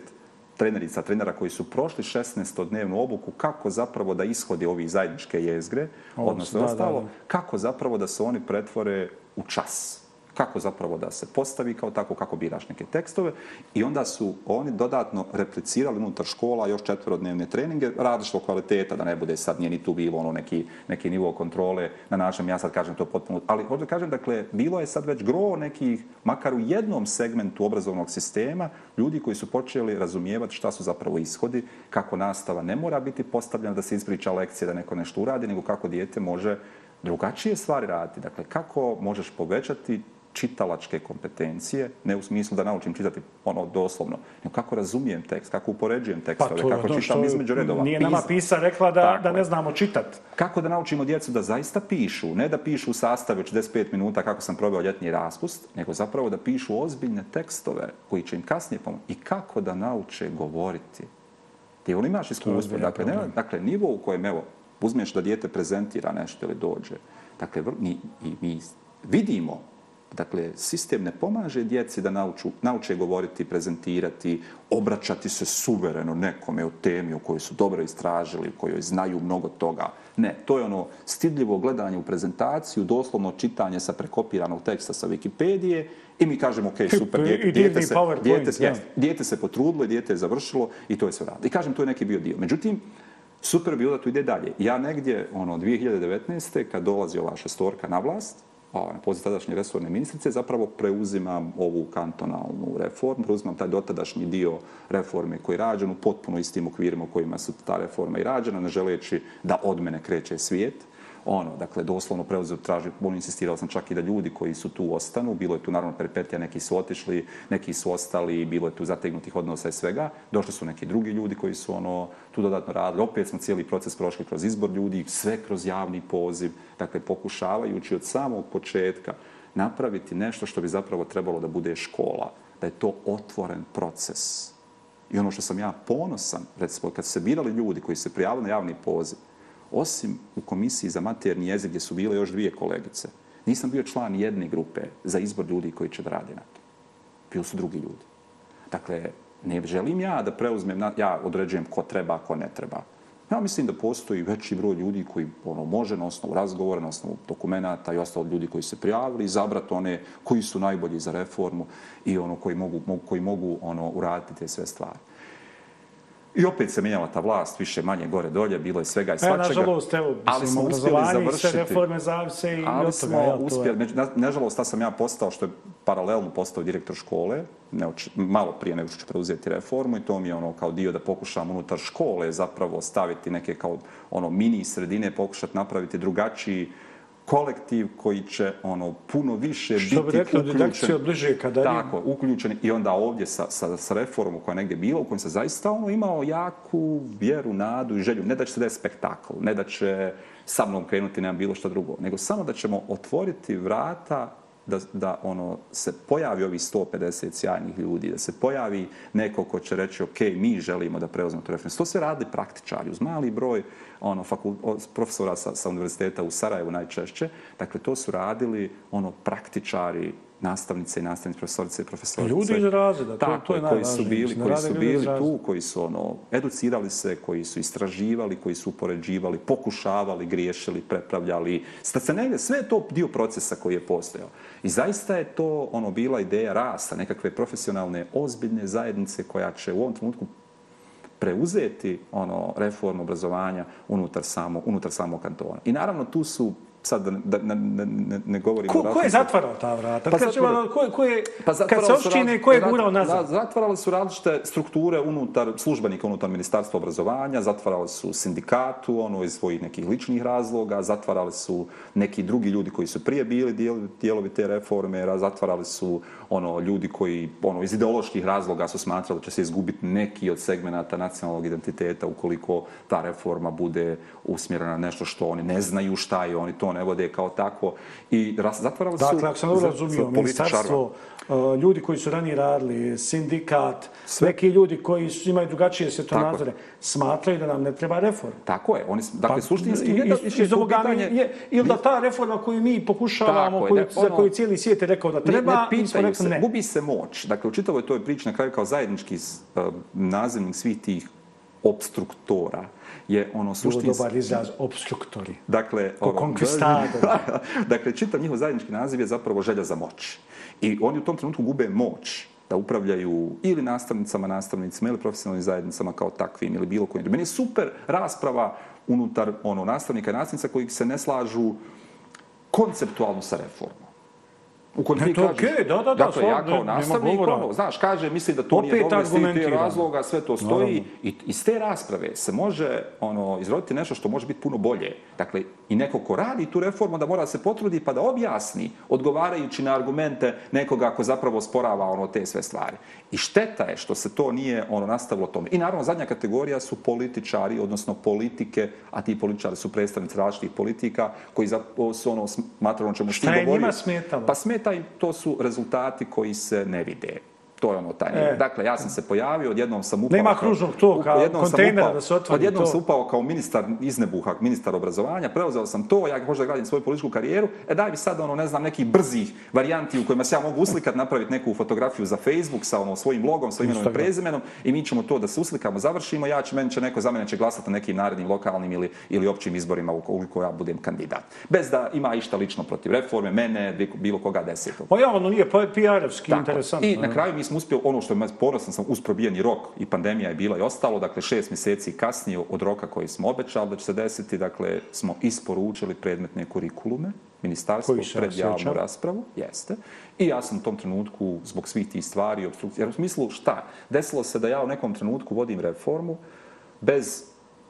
trenerica, trenera koji su prošli 16-dnevnu obuku, kako zapravo da ishode ovi zajedničke jezgre, odnosno ostalo, kako zapravo da se oni pretvore u čas kako zapravo da se postavi kao tako, kako biraš neke tekstove. I onda su oni dodatno replicirali unutar škola još četvrodnevne treninge, radišlo kvaliteta, da ne bude sad nije ni tu bilo ono neki, neki nivo kontrole na našem, ja sad kažem to potpuno. Ali hoću da kažem, dakle, bilo je sad već gro nekih, makar u jednom segmentu obrazovnog sistema, ljudi koji su počeli razumijevati šta su zapravo ishodi, kako nastava ne mora biti postavljena da se ispriča lekcija, da neko nešto uradi, nego kako dijete može drugačije stvari raditi. Dakle, kako možeš povećati čitalačke kompetencije, ne u smislu da naučim čitati ono doslovno, nego kako razumijem tekst, kako upoređujem pa tekstove, pa kako ono čitam između redova. Nije pisa. nama pisa rekla da, Tako da ne znamo čitati. Kako da naučimo djecu da zaista pišu, ne da pišu u sastavi 45 minuta kako sam probao ljetni raspust, nego zapravo da pišu ozbiljne tekstove koji će im kasnije pomoći. I kako da nauče govoriti. Ti on imaš iskustvo. Dakle, ne, dakle, nivo u kojem, evo, uzmiješ da dijete prezentira nešto ili dođe. Dakle, i, i mi vidimo Dakle, sistem ne pomaže djeci da nauču, nauče govoriti, prezentirati, obraćati se suvereno nekome o temi o kojoj su dobro istražili, o kojoj znaju mnogo toga. Ne, to je ono stidljivo gledanje u prezentaciju, doslovno čitanje sa prekopiranog teksta sa Wikipedije i mi kažemo, ok, super, djete, djete, se, djete, djete se potrudilo i djete je završilo i to je sve radilo. I kažem, to je neki bio dio. Međutim, super bilo da tu ide dalje. Ja negdje, ono, 2019. kad dolazi ova šestorka na vlast, na pa poziv tadašnje resorne ministrice, zapravo preuzimam ovu kantonalnu reformu, preuzimam taj dotadašnji dio reforme koji je rađen u potpuno istim okvirima u kojima su ta reforma i rađena, ne želeći da od mene kreće svijet ono, dakle, doslovno preuzeo traži, on insistirao sam čak i da ljudi koji su tu ostanu, bilo je tu naravno perpetija, neki su otišli, neki su ostali, bilo je tu zategnutih odnosa i svega, došli su neki drugi ljudi koji su ono, tu dodatno radili, opet smo cijeli proces prošli kroz izbor ljudi, sve kroz javni poziv, dakle, pokušavajući od samog početka napraviti nešto što bi zapravo trebalo da bude škola, da je to otvoren proces. I ono što sam ja ponosan, recimo, kad se birali ljudi koji se prijavili na javni poziv, osim u komisiji za materni jezik gdje su bile još dvije kolegice, nisam bio član jedne grupe za izbor ljudi koji će da rade na to. Bili su drugi ljudi. Dakle, ne želim ja da preuzmem, ja određujem ko treba, ko ne treba. Ja mislim da postoji veći broj ljudi koji ono, može na osnovu razgovora, na osnovu dokumenta i ostalo ljudi koji se prijavili, zabrati one koji su najbolji za reformu i ono koji mogu, koji mogu ono uraditi te sve stvari. I opet se menjala ta vlast, više manje, gore, dolje, bilo je svega i e, svačega. E, nažalost, evo, ali smo uspjeli završiti. reforme zavise i ali toga, smo uspjeli, među, nažalost, ta sam ja postao, što je paralelno postao direktor škole, ne, malo prije nego što ću preuzeti reformu i to mi je ono kao dio da pokušam unutar škole zapravo staviti neke kao ono mini sredine, pokušati napraviti drugačiji uh, kolektiv koji će ono puno više Što biti rekla, uključen. Što bi bliže kada je... Tako, uključen. I onda ovdje sa, sa, sa reformom koja je negdje bila, u kojem se zaista ono imao jaku vjeru, nadu i želju. Ne da će se da je spektakl, ne da će sa mnom krenuti, nemam bilo šta drugo. Nego samo da ćemo otvoriti vrata da, da ono se pojavi ovih 150 sjajnih ljudi, da se pojavi neko ko će reći ok, mi želimo da preuzmemo tu referenciju. To se radili praktičari uz mali broj ono, profesora sa, sa univerziteta u Sarajevu najčešće. Dakle, to su radili ono praktičari nastavnice i nastavnice, profesorice i profesorice. Ljudi iz razreda, to, tako, to je najvažnije. Koji su bili, koji su bili tu, koji su ono, educirali se, koji su istraživali, koji su upoređivali, pokušavali, griješili, prepravljali. Se negde, sve je to dio procesa koji je postojao. I zaista je to ono bila ideja rasta, nekakve profesionalne, ozbiljne zajednice koja će u ovom trenutku preuzeti ono reformu obrazovanja unutar samo unutar samog kantona. I naravno tu su sad da, da ne, ne, ne, ne govorim... Ko, ko je zatvarao ta vrata? Pa, zatvara, ono, ko, ko je, pa kad se općine, ko je gurao nazad? Zatvarale su različite strukture unutar službenika, unutar ministarstva obrazovanja, zatvarale su sindikatu, ono iz svojih nekih ličnih razloga, zatvarale su neki drugi ljudi koji su prije bili dijelovi te reforme, zatvarale su ono ljudi koji ono iz ideoloških razloga su smatrali da će se izgubiti neki od segmenata nacionalnog identiteta ukoliko ta reforma bude usmjerena na nešto što oni ne znaju šta je, oni to ne vode kao tako i zatvaramo dakle, su... Dakle, ako sam dobro razumio, ministarstvo, eh, ljudi koji su ranije radili, sindikat, Sve. neki ljudi koji su, imaju drugačije svetonazore, smatraju da nam ne treba reforma. Tako je. Oni, dakle, pa, suštinski... Iz, iz, iz ovoga pitanje, je, ili da ta reforma koju mi pokušavamo, koju, ono, za koju cijeli svijet je rekao da treba, ne, ne pitaju se, ne. gubi se moć. Dakle, u čitavoj toj priči na kraju kao zajednički uh, nazivnik svih tih obstruktora, je ono suštinski... Ludobar izraz obstruktori. Dakle, ovo, ono, dakle, čitav njihov zajednički naziv je zapravo želja za moć. I oni u tom trenutku gube moć da upravljaju ili nastavnicama, nastavnicima, ili profesionalnim zajednicama kao takvim, ili bilo kojim. Meni je super rasprava unutar ono, nastavnika i nastavnica koji se ne slažu konceptualno sa reformom. Ukoliko ti kažeš. Okay, da, da, da. Dakle, ja kao nastavnik, ono, znaš, kaže, misli da to Opet nije dobro, stiti razloga, sve to stoji. Naravno. I iz te rasprave se može ono, izroditi nešto što može biti puno bolje. Dakle, i neko ko radi tu reformu da mora se potrudi pa da objasni odgovarajući na argumente nekoga ako zapravo sporava ono te sve stvari. I šteta je što se to nije ono nastavilo tome. I naravno zadnja kategorija su političari, odnosno politike, a ti političari su predstavnici različitih politika koji za, su ono smatrano čemu što je govorio. Šta je njima smetalo? Pa smeta im, to su rezultati koji se ne vide to je ono taj e. Dakle, ja sam se pojavio, odjednom sam upao... Nema kružnog toka, kontejnera upao, da se otvori Odjednom to. sam upao kao ministar iznebuha, ministar obrazovanja, preuzeo sam to, ja možda gradim svoju političku karijeru, e daj mi sad, ono, ne znam, neki brzi varijanti u kojima se ja mogu uslikat, napraviti neku fotografiju za Facebook sa ono, svojim logom, svojim imenom i prezimenom i mi ćemo to da se uslikamo, završimo, ja ću, meni će neko za mene će glasati na nekim narednim lokalnim ili, ili općim izborima ukoliko ja budem kandidat. Bez da ima išta lično protiv reforme, mene, bilo koga desetog. Pa ja, ono nije pa PR-evski interesantno. I na kraju mi nisam uspio ono što je ponosan sam uz probijeni rok i pandemija je bila i ostalo, dakle šest mjeseci kasnije od roka koji smo obećali da će se desiti, dakle smo isporučili predmetne kurikulume ministarstvo pred javnu sveća. raspravu, jeste. I ja sam u tom trenutku zbog svih tih stvari, obstrukcije, jer u smislu šta? Desilo se da ja u nekom trenutku vodim reformu bez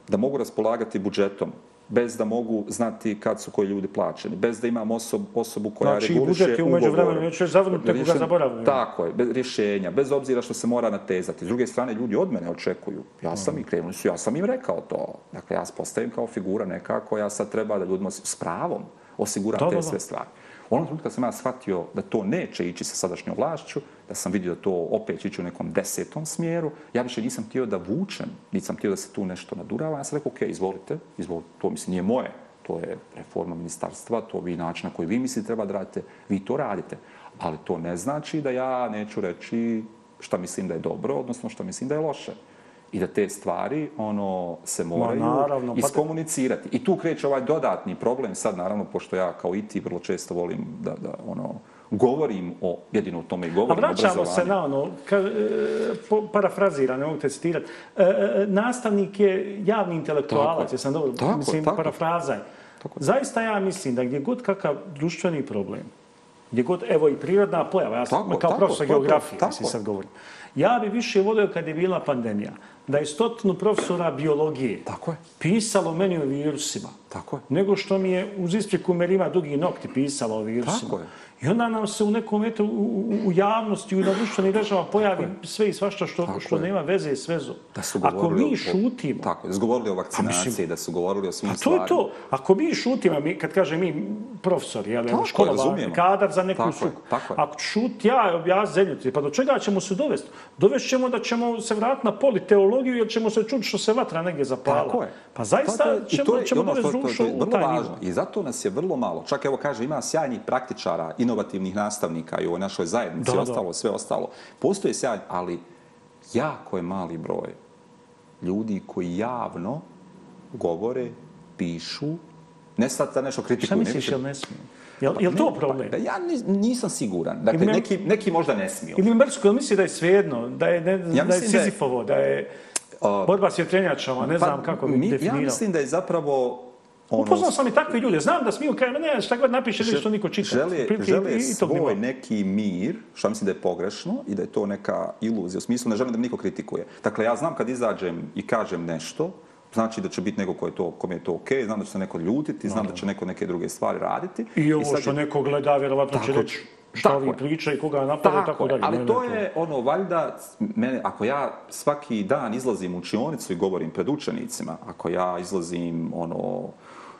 da mogu raspolagati budžetom bez da mogu znati kad su koji ljudi plaćeni, bez da imam osob, osobu koja znači, reguliše ugovor. Znači, i budžet je umeđu vremenu, neću je zavrnuti, tako ga zaboravim. Tako je, bez rješenja, bez obzira što se mora natezati. S druge strane, ljudi od mene očekuju. Ja sam mm. i krenuli su, ja sam im rekao to. Dakle, ja postavim kao figura nekako, ja sad treba da ljudima s pravom osiguram da, te da, da. sve stvari. U onom trenutku kad sam ja shvatio da to neće ići sa sadašnjom vlašću, da sam vidio da to opet će u nekom desetom smjeru, ja više nisam htio da vučem, nisam htio da se tu nešto nadurava. Ja sam rekao, ok, izvolite, izvolite, to mislim nije moje, to je reforma ministarstva, to vi način na koji vi mislite treba da radite, vi to radite. Ali to ne znači da ja neću reći šta mislim da je dobro, odnosno šta mislim da je loše. I da te stvari ono se moraju no, naravno, iskomunicirati. Pa te... I tu kreće ovaj dodatni problem, sad naravno, pošto ja kao i ti vrlo često volim da, da ono, govorim o, jedino o tome i govorim o obrazovanju. A vraćamo se na ono, ka, e, po, parafraziran, mogu te citirati, e, e, nastavnik je javni intelektualac, jesam dobro, tako, mislim, tako. parafrazaj. Tako. Zaista ja mislim da gdje god kakav društveni problem, gdje god, evo i prirodna pojava, ja sam tako, kao tako, profesor tako, geografije, tako. sad govorim, ja bi više volio kad je bila pandemija, da je stotinu profesora biologije tako je. pisalo meni o virusima, tako je. nego što mi je uz ispriku merima dugi nokti pisalo o virusima. Tako je. I onda nam se u nekom, eto, u, u javnosti, u društvenih režava pojavi tako sve i svašta što, tako što je. nema veze s vezom. Da su Ako mi šutimo... O, tako, da su govorili o vakcinaciji, mislim, da su govorili o svim pa stvarima. A to stvari. je to. Ako mi šutimo, mi, kad kaže mi profesori, jel, ono, tako škola, je, kadar za neku suku. Ako šut, ja, ja zemlju, pa do čega ćemo se dovesti? Dovest ćemo da ćemo se vrati na poli teologiju, jer ćemo se čuti što se vatra negdje zapala. Tako je. Pa zaista ćemo, ćemo dovesti rušo u taj nivu. I zato nas je vrlo malo. Čak evo kaže, ima sjajnih praktičara, inovativnih nastavnika i u našoj zajednici da, ostalo, da. sve ostalo. Postoje se, ali jako je mali broj ljudi koji javno govore, pišu, ne sad za nešto kritiku. Šta misliš, jel ne smiju? Jel, pa, jel to ne, problem? Pa, ja nisam siguran. Dakle, ili neki, neki možda ne smiju. Ili Mrsko, jel misli da je svejedno, da je, ne, ja da je Sizifovo, da je... Uh, borba s vjetrenjačama, ne pa, znam kako bi mi, definirao. Ja mislim da je zapravo ono... Upoznao sam i takve ljude. Znam da smiju kraj, ne, šta god napiše, ne što niko čita. Žele, žele svoj neki mir, što mislim da je pogrešno i da je to neka iluzija. U smislu, ne želim da me niko kritikuje. Dakle, ja znam kad izađem i kažem nešto, znači da će biti neko koje to, kom je to okej, okay, znam da će se neko ljutiti, znam no, no. da će neko neke druge stvari raditi. I ovo I sad... što neko gleda, vjerovatno će reći šta vi priča i koga napada tako, tako dalje. Ali to je to. ono, valjda, mene, ako ja svaki dan izlazim u učionicu i govorim pred učenicima, ako ja izlazim ono, uh,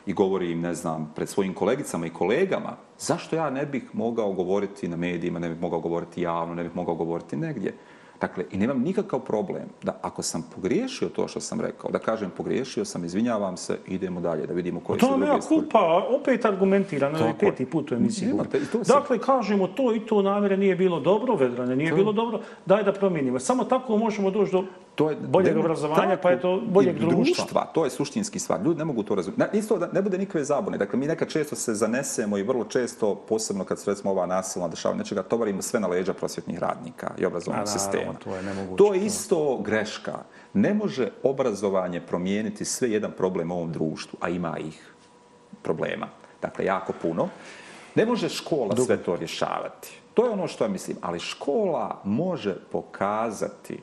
i govori im, ne znam, pred svojim kolegicama i kolegama, zašto ja ne bih mogao govoriti na medijima, ne bih mogao govoriti javno, ne bih mogao govoriti negdje? Dakle, i nemam nikakav problem da ako sam pogriješio to što sam rekao, da kažem pogriješio sam, izvinjavam se, idemo dalje, da vidimo pa koji su druge stvari. To vam ja kupa, opet argumentiram, na peti put u emisiju. Imate, to se... Dakle, kažemo to i to namere nije bilo dobro, vedrane, nije to... bilo dobro, daj da promijenimo. Samo tako možemo doći do to je bolje obrazovanja pa je to bolje društva. društva. to je suštinski stvar ljudi ne mogu to razumjeti isto da ne bude nikakve zabune dakle mi neka često se zanesemo i vrlo često posebno kad se recimo ova nasilna dešavanja nečega tovarimo sve na leđa prosvjetnih radnika i obrazovnog sistema problema. To je, nemoguće. to je isto greška. Ne može obrazovanje promijeniti sve jedan problem u ovom društvu, a ima ih problema. Dakle, jako puno. Ne može škola Dugo. sve to rješavati. To je ono što ja mislim. Ali škola može pokazati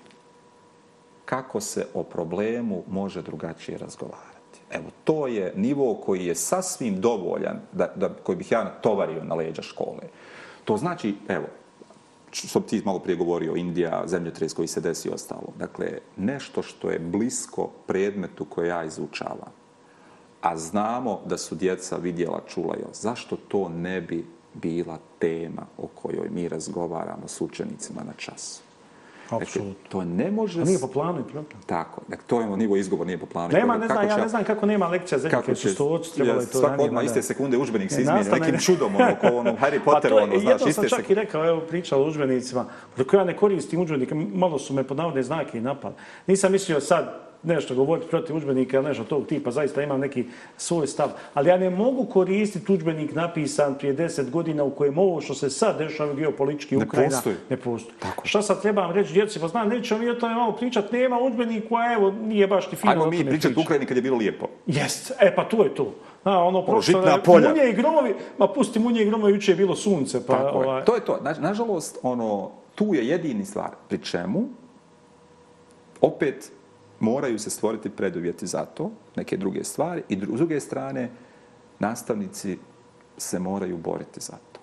kako se o problemu može drugačije razgovarati. Evo, to je nivo koji je sasvim dovoljan, da, da, koji bih ja natovario na leđa škole. To znači, evo, što ti malo prije govorio, Indija, zemljotres koji se desi i ostalo. Dakle, nešto što je blisko predmetu koje ja izučavam, a znamo da su djeca vidjela, čula jo, zašto to ne bi bila tema o kojoj mi razgovaramo s učenicima na času? Dakle, to ne može... A nije po planu i problem. Tako. Dakle, to je ono nivo izgovor, nije po planu. Nema, ne znam, će... ja ne znam kako nema lekcija za kako će što oči trebalo yes, to. Svako odmah da... iste sekunde učbenik se e, izmije nekim čudom, ono, ko ono, Harry Potter, pa to, ono, znaš, iste sekunde. Jedno sam čak sekund... i rekao, evo, pričao o učbenicima, dok ja ne koristim učbenike, malo su me pod navodne znake i napali. Nisam mislio sad nešto govoriti protiv učbenika, nešto tog tipa, zaista imam neki svoj stav, ali ja ne mogu koristiti učbenik napisan prije deset godina u kojem ovo što se sad dešava geopolitički Ukrajina ne postoji. Ne postoji. Tako. Šta sad trebam reći djeci? Pa znam, nećemo mi o tome malo pričati, nema učbenika, a evo, nije baš ti fino. Ajmo mi pričati Ukrajini kad je bilo lijepo. Jest, e pa to je to. Na, ono, ono prošlo, na polja. Munje i gromovi, ma pusti munje i gromovi, juče je bilo sunce. Pa, Tako ovaj... je. To je to. Na, nažalost, ono, tu je jedini stvar. Pri čemu, opet, moraju se stvoriti preduvjeti za to, neke druge stvari, i s druge strane, nastavnici se moraju boriti za to.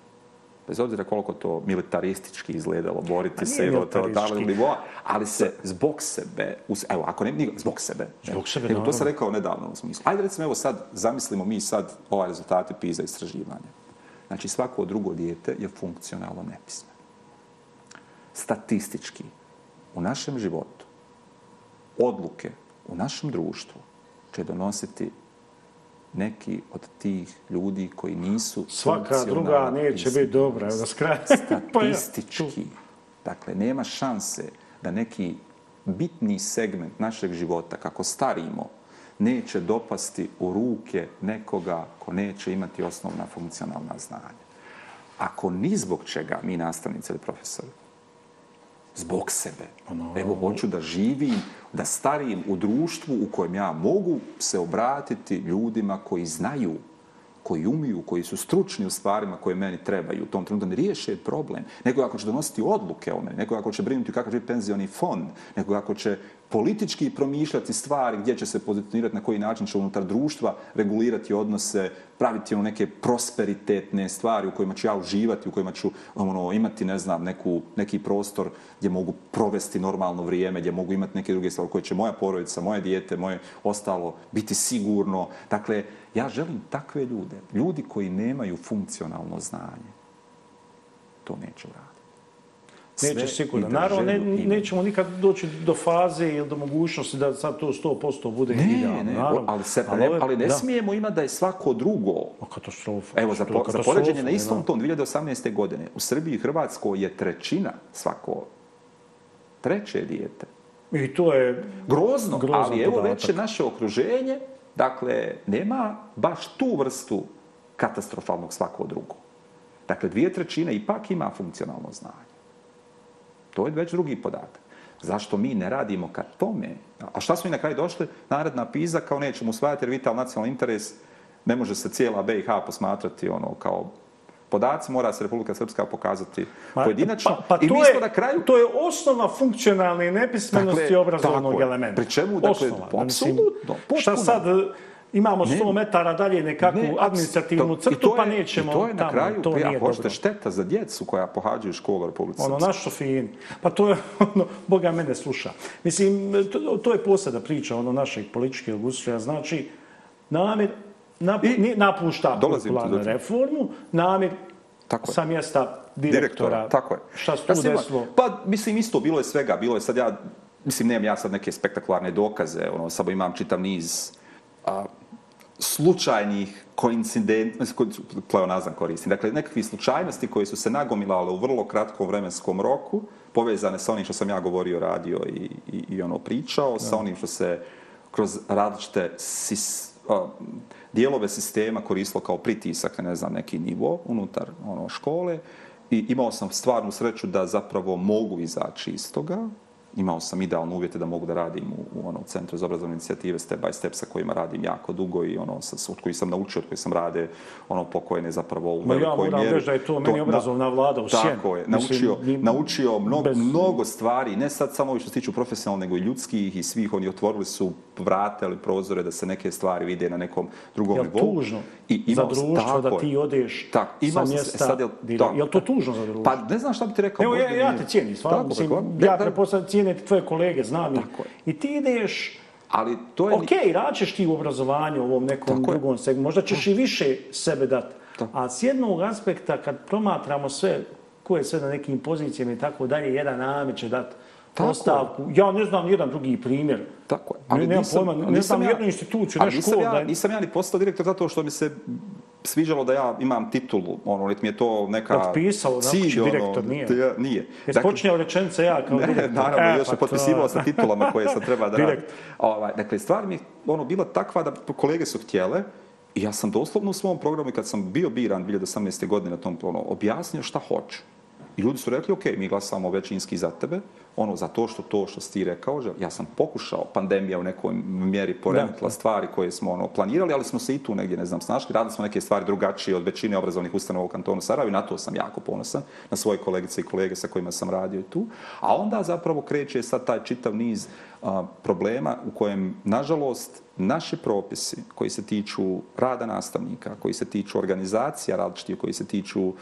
Bez obzira koliko to militaristički izgledalo, boriti pa se, evo, to davo, ali se zbog sebe, evo, ako ne, nego, zbog sebe. Zbog sebe, evo, To sam rekao nedavno u smislu. Ajde, recimo, evo sad, zamislimo mi sad ovaj rezultat PISA istraživanja. Znači, svako drugo dijete je funkcionalno nepismeno. Statistički, u našem životu, odluke u našem društvu će donositi neki od tih ljudi koji nisu Svaka druga neće biti dobra. Da pa Statistički. dakle, nema šanse da neki bitni segment našeg života, kako starimo, neće dopasti u ruke nekoga ko neće imati osnovna funkcionalna znanja. Ako ni zbog čega mi nastavnice ili profesori zbog sebe. Ono... Evo, hoću da živim, da starim u društvu u kojem ja mogu se obratiti ljudima koji znaju, koji umiju, koji su stručni u stvarima koje meni trebaju. U tom trenutku mi riješe problem. Neko ako će donositi odluke o meni, neko ako će brinuti kakav će penzioni fond, neko ako će politički promišljati stvari gdje će se pozicionirati, na koji način će unutar društva regulirati odnose, praviti ono neke prosperitetne stvari u kojima ću ja uživati, u kojima ću ono, imati, ne znam, neku, neki prostor gdje mogu provesti normalno vrijeme, gdje mogu imati neke druge stvari koje će moja porodica, moje dijete, moje ostalo biti sigurno. Dakle, ja želim takve ljude, ljudi koji nemaju funkcionalno znanje. To neću raditi. Neće Sve sigurno. Naravno, ne, nećemo nikad doći do faze ili do mogućnosti da sad to 100% posto bude ne, idealno. Ne, o, ali, se, ali, ove, ali ne da. smijemo ima da je svako drugo... A katastrofa. Evo, za, za poređenje na istom tom 2018. godine, u Srbiji i Hrvatskoj je trećina svako treće dijete. I to je grozno, grozno ali evo već naše okruženje, dakle, nema baš tu vrstu katastrofalnog svako drugo. Dakle, dvije trećine ipak ima funkcionalno znanje. To je već drugi podatak. Zašto mi ne radimo ka tome? A šta smo i na kraju došli? Naredna PISA kao nećemo usvajati jer vital nacionalni interes ne može se cijela BiH posmatrati ono kao podaci, mora se Republika Srpska pokazati Ma, pojedinačno. Pa, pa I to, je, na kraju... to je osnova funkcionalne nepismenosti dakle, obrazovnog tako elementa. Pri čemu, dakle, osnova, apsolutno, mislim, potpuno. Šta sad, imamo 100 ne, metara dalje nekakvu ne, administrativnu to, crtu, to pa je, pa nećemo tamo. I to je na tamo, kraju, to pa ja, pošto šteta za djecu koja pohađaju školu u Republike Srpske. Ono, Srpska. našo fin. Pa to je, ono, Boga mene sluša. Mislim, to, to je posada priča ono, našeg političkih ustroja. Znači, namir nap, I, napušta popularnu reformu, namir Tako je. sa mjesta direktora. direktora. Tako je. Šta se tu ja desilo? Pa, mislim, isto bilo je svega. Bilo je sad ja, mislim, nemam ja sad neke spektakularne dokaze, ono, samo imam čitav niz a, slučajnih koincidentnosti, pleonazam koristim, dakle nekakvih slučajnosti koje su se nagomilale u vrlo kratkom vremenskom roku, povezane sa onim što sam ja govorio, radio i, i, i ono pričao, ja. sa onim što se kroz različite sis, a, dijelove sistema koristilo kao pritisak na ne znam, neki nivo unutar ono škole. I imao sam stvarnu sreću da zapravo mogu izaći iz toga, imao sam idealne uvjete da mogu da radim u, u ono centru za obrazovne inicijative step by step sa kojima radim jako dugo i ono sa od koji sam naučio od koji sam rade ono pokojne zapravo u velikoj mjeri. Ja moram mjeri. reći da je to, to meni obrazovna na, vlada u sjen. Tako je, naučio, Mislim, naučio mnogo, bez... mnogo stvari, ne sad samo što se tiču profesionalnog, nego i ljudskih i svih, oni otvorili su vrate ili prozore da se neke stvari vide na nekom drugom nivou. Je li nivou. tužno I za društvo tako, da ti odeš tako, sa e, mjesta? Sad, je, li, tako, je li to tužno za društvo? Pa ne znam šta bi ti rekao. Evo, ja, ja te cijenim, stvarno. Mislim, ne, ja preposledam cijenim tvoje kolege, znam ih. I ti ideš Ali to je... Okej, okay, radit ćeš ti u obrazovanju u ovom nekom tako drugom segmentu. Možda ćeš i više sebe dati. A s jednog aspekta, kad promatramo sve, ko je sve na nekim pozicijama i tako dalje, jedan namet će dati postavku. Ja ne znam jedan drugi primjer. Tako je. Ali ne, nisam, pojma, ne nisam znam ja, jednu instituciju, ne školu. Nisam, ja, da... nisam ja ni postao direktor zato što mi se sviđalo da ja imam titulu, ono, mi je to neka Otpisao, cilj, znači, direktor, ono, nije. nije. Jer dakle, počinjao rečenica ja kao ne, direktor. naravno, e, još pa sam potpisivao to... sa titulama koje sam treba da direkt. Ovaj, dakle, stvar mi je ono, bila takva da kolege su htjele, i ja sam doslovno u svom programu i kad sam bio biran 2018. godine na tom planu, ono, objasnio šta hoću. I ljudi su rekli, ok, mi glasamo većinski za tebe, uh, ono za to što to što si ti rekao, ja sam pokušao, pandemija u nekoj mjeri poremetila stvari koje smo ono planirali, ali smo se i tu negdje, ne znam, snašli, radili smo neke stvari drugačije od većine obrazovnih ustanova u kantonu Sarajevo i na to sam jako ponosan, na svoje kolegice i kolege sa kojima sam radio i tu. A onda zapravo kreće sad taj čitav niz a, problema u kojem, nažalost, naši propisi koji se tiču rada nastavnika, koji se tiču organizacija različitih, koji se tiču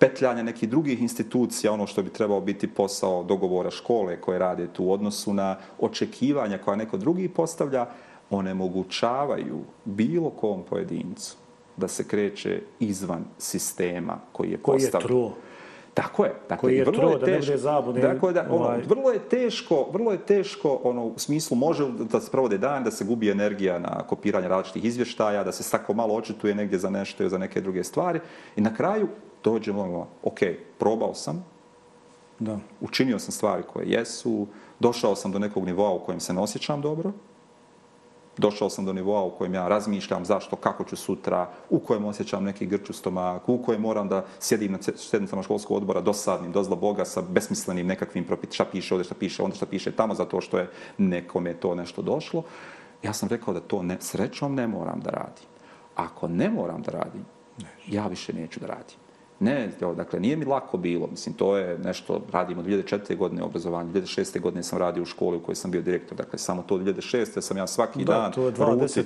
petljanja nekih drugih institucija, ono što bi trebao biti posao dogovora škole koje rade tu u odnosu na očekivanja koja neko drugi postavlja, onemogućavaju bilo kom pojedincu da se kreće izvan sistema koji je postavljen. Koji je tro. Tako je. Dakle, koji je vrlo tro, je teško, da ne zabude. Tako je, da, ono, ovaj. vrlo je teško, vrlo je teško, ono, u smislu, može da se provode dan, da se gubi energija na kopiranje različitih izvještaja, da se tako malo očituje negdje za nešto i za neke druge stvari. I na kraju, dođemo, ono, ok, probao sam, da. učinio sam stvari koje jesu, došao sam do nekog nivoa u kojem se ne osjećam dobro, došao sam do nivoa u kojem ja razmišljam zašto, kako ću sutra, u kojem osjećam neki grč u stomaku, u kojem moram da sjedim na sjednicama školskog odbora dosadnim, dozla Boga sa besmislenim nekakvim propit, šta piše ovdje, šta piše onda, šta piše tamo, zato što je nekome to nešto došlo. Ja sam rekao da to ne, srećom ne moram da radim. Ako ne moram da radim, ne. ja više neću da radim ne, jo, dakle, nije mi lako bilo, mislim, to je nešto, radim od 2004. godine obrazovanje, 2006. godine sam radio u školi u kojoj sam bio direktor, dakle, samo to od 2006. sam ja svaki da, dan... Da, to je dva ruti,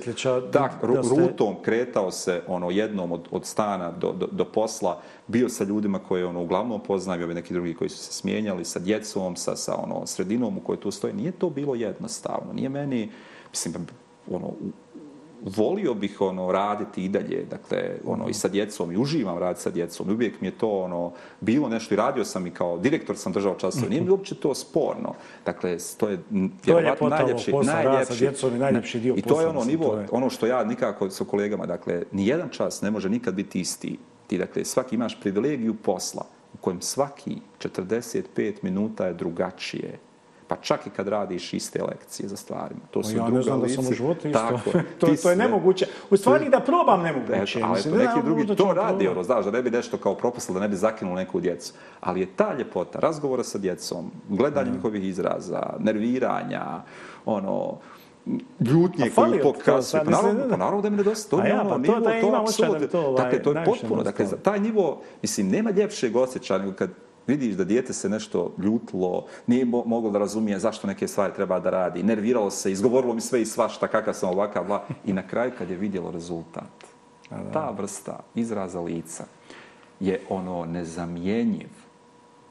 Tak, ru, ste... rutom kretao se, ono, jednom od, od stana do, do, do posla, bio sa ljudima koje, ono, uglavnom poznam, i ovi neki drugi koji su se smijenjali, sa djecom, sa, sa ono, sredinom u kojoj tu stoji, nije to bilo jednostavno, nije meni, mislim, ono, volio bih ono raditi i dalje, dakle, ono, i sa djecom, i uživam raditi sa djecom, i uvijek mi je to, ono, bilo nešto, i radio sam i kao direktor sam držao časove, nije mi uopće to sporno. Dakle, to je, vjerovatno, najljepši, najljepši, djecom i najljepši dio i to je ono nivo, je. ono što ja nikako sa kolegama, dakle, ni jedan čas ne može nikad biti isti. Ti, dakle, svaki imaš privilegiju posla u kojem svaki 45 minuta je drugačije pa čak i kad radiš iste lekcije za stvarima. To pa su ja druga ne znam lice. da sam u životu isto. Tako, to, to je nemoguće. U stvari ti... da probam nemoguće. Eto, ali to neki drugi to radi, ono, znaš, da ne bi nešto kao propustilo, da ne bi zakinulo neku djecu. Ali je ta ljepota, razgovora sa djecom, gledanje mm. njihovih izraza, nerviranja, ono, ljutnje koju pokazuju. Pa naravno, pa naravno da pa mi nedostaje. To je ja, ono, pa nivo, to, da to, to, dakle, to, ovaj, dakle, to je potpuno. Dakle, taj nivo, mislim, nema ljepšeg osjećaja nego kad vidiš da dijete se nešto ljutilo, nije mo moglo da razumije zašto neke stvari treba da radi, nerviralo se, izgovorilo mi sve i svašta, kakav sam ovakav, bla. i na kraju kad je vidjelo rezultat, ta vrsta izraza lica je ono nezamjenjiv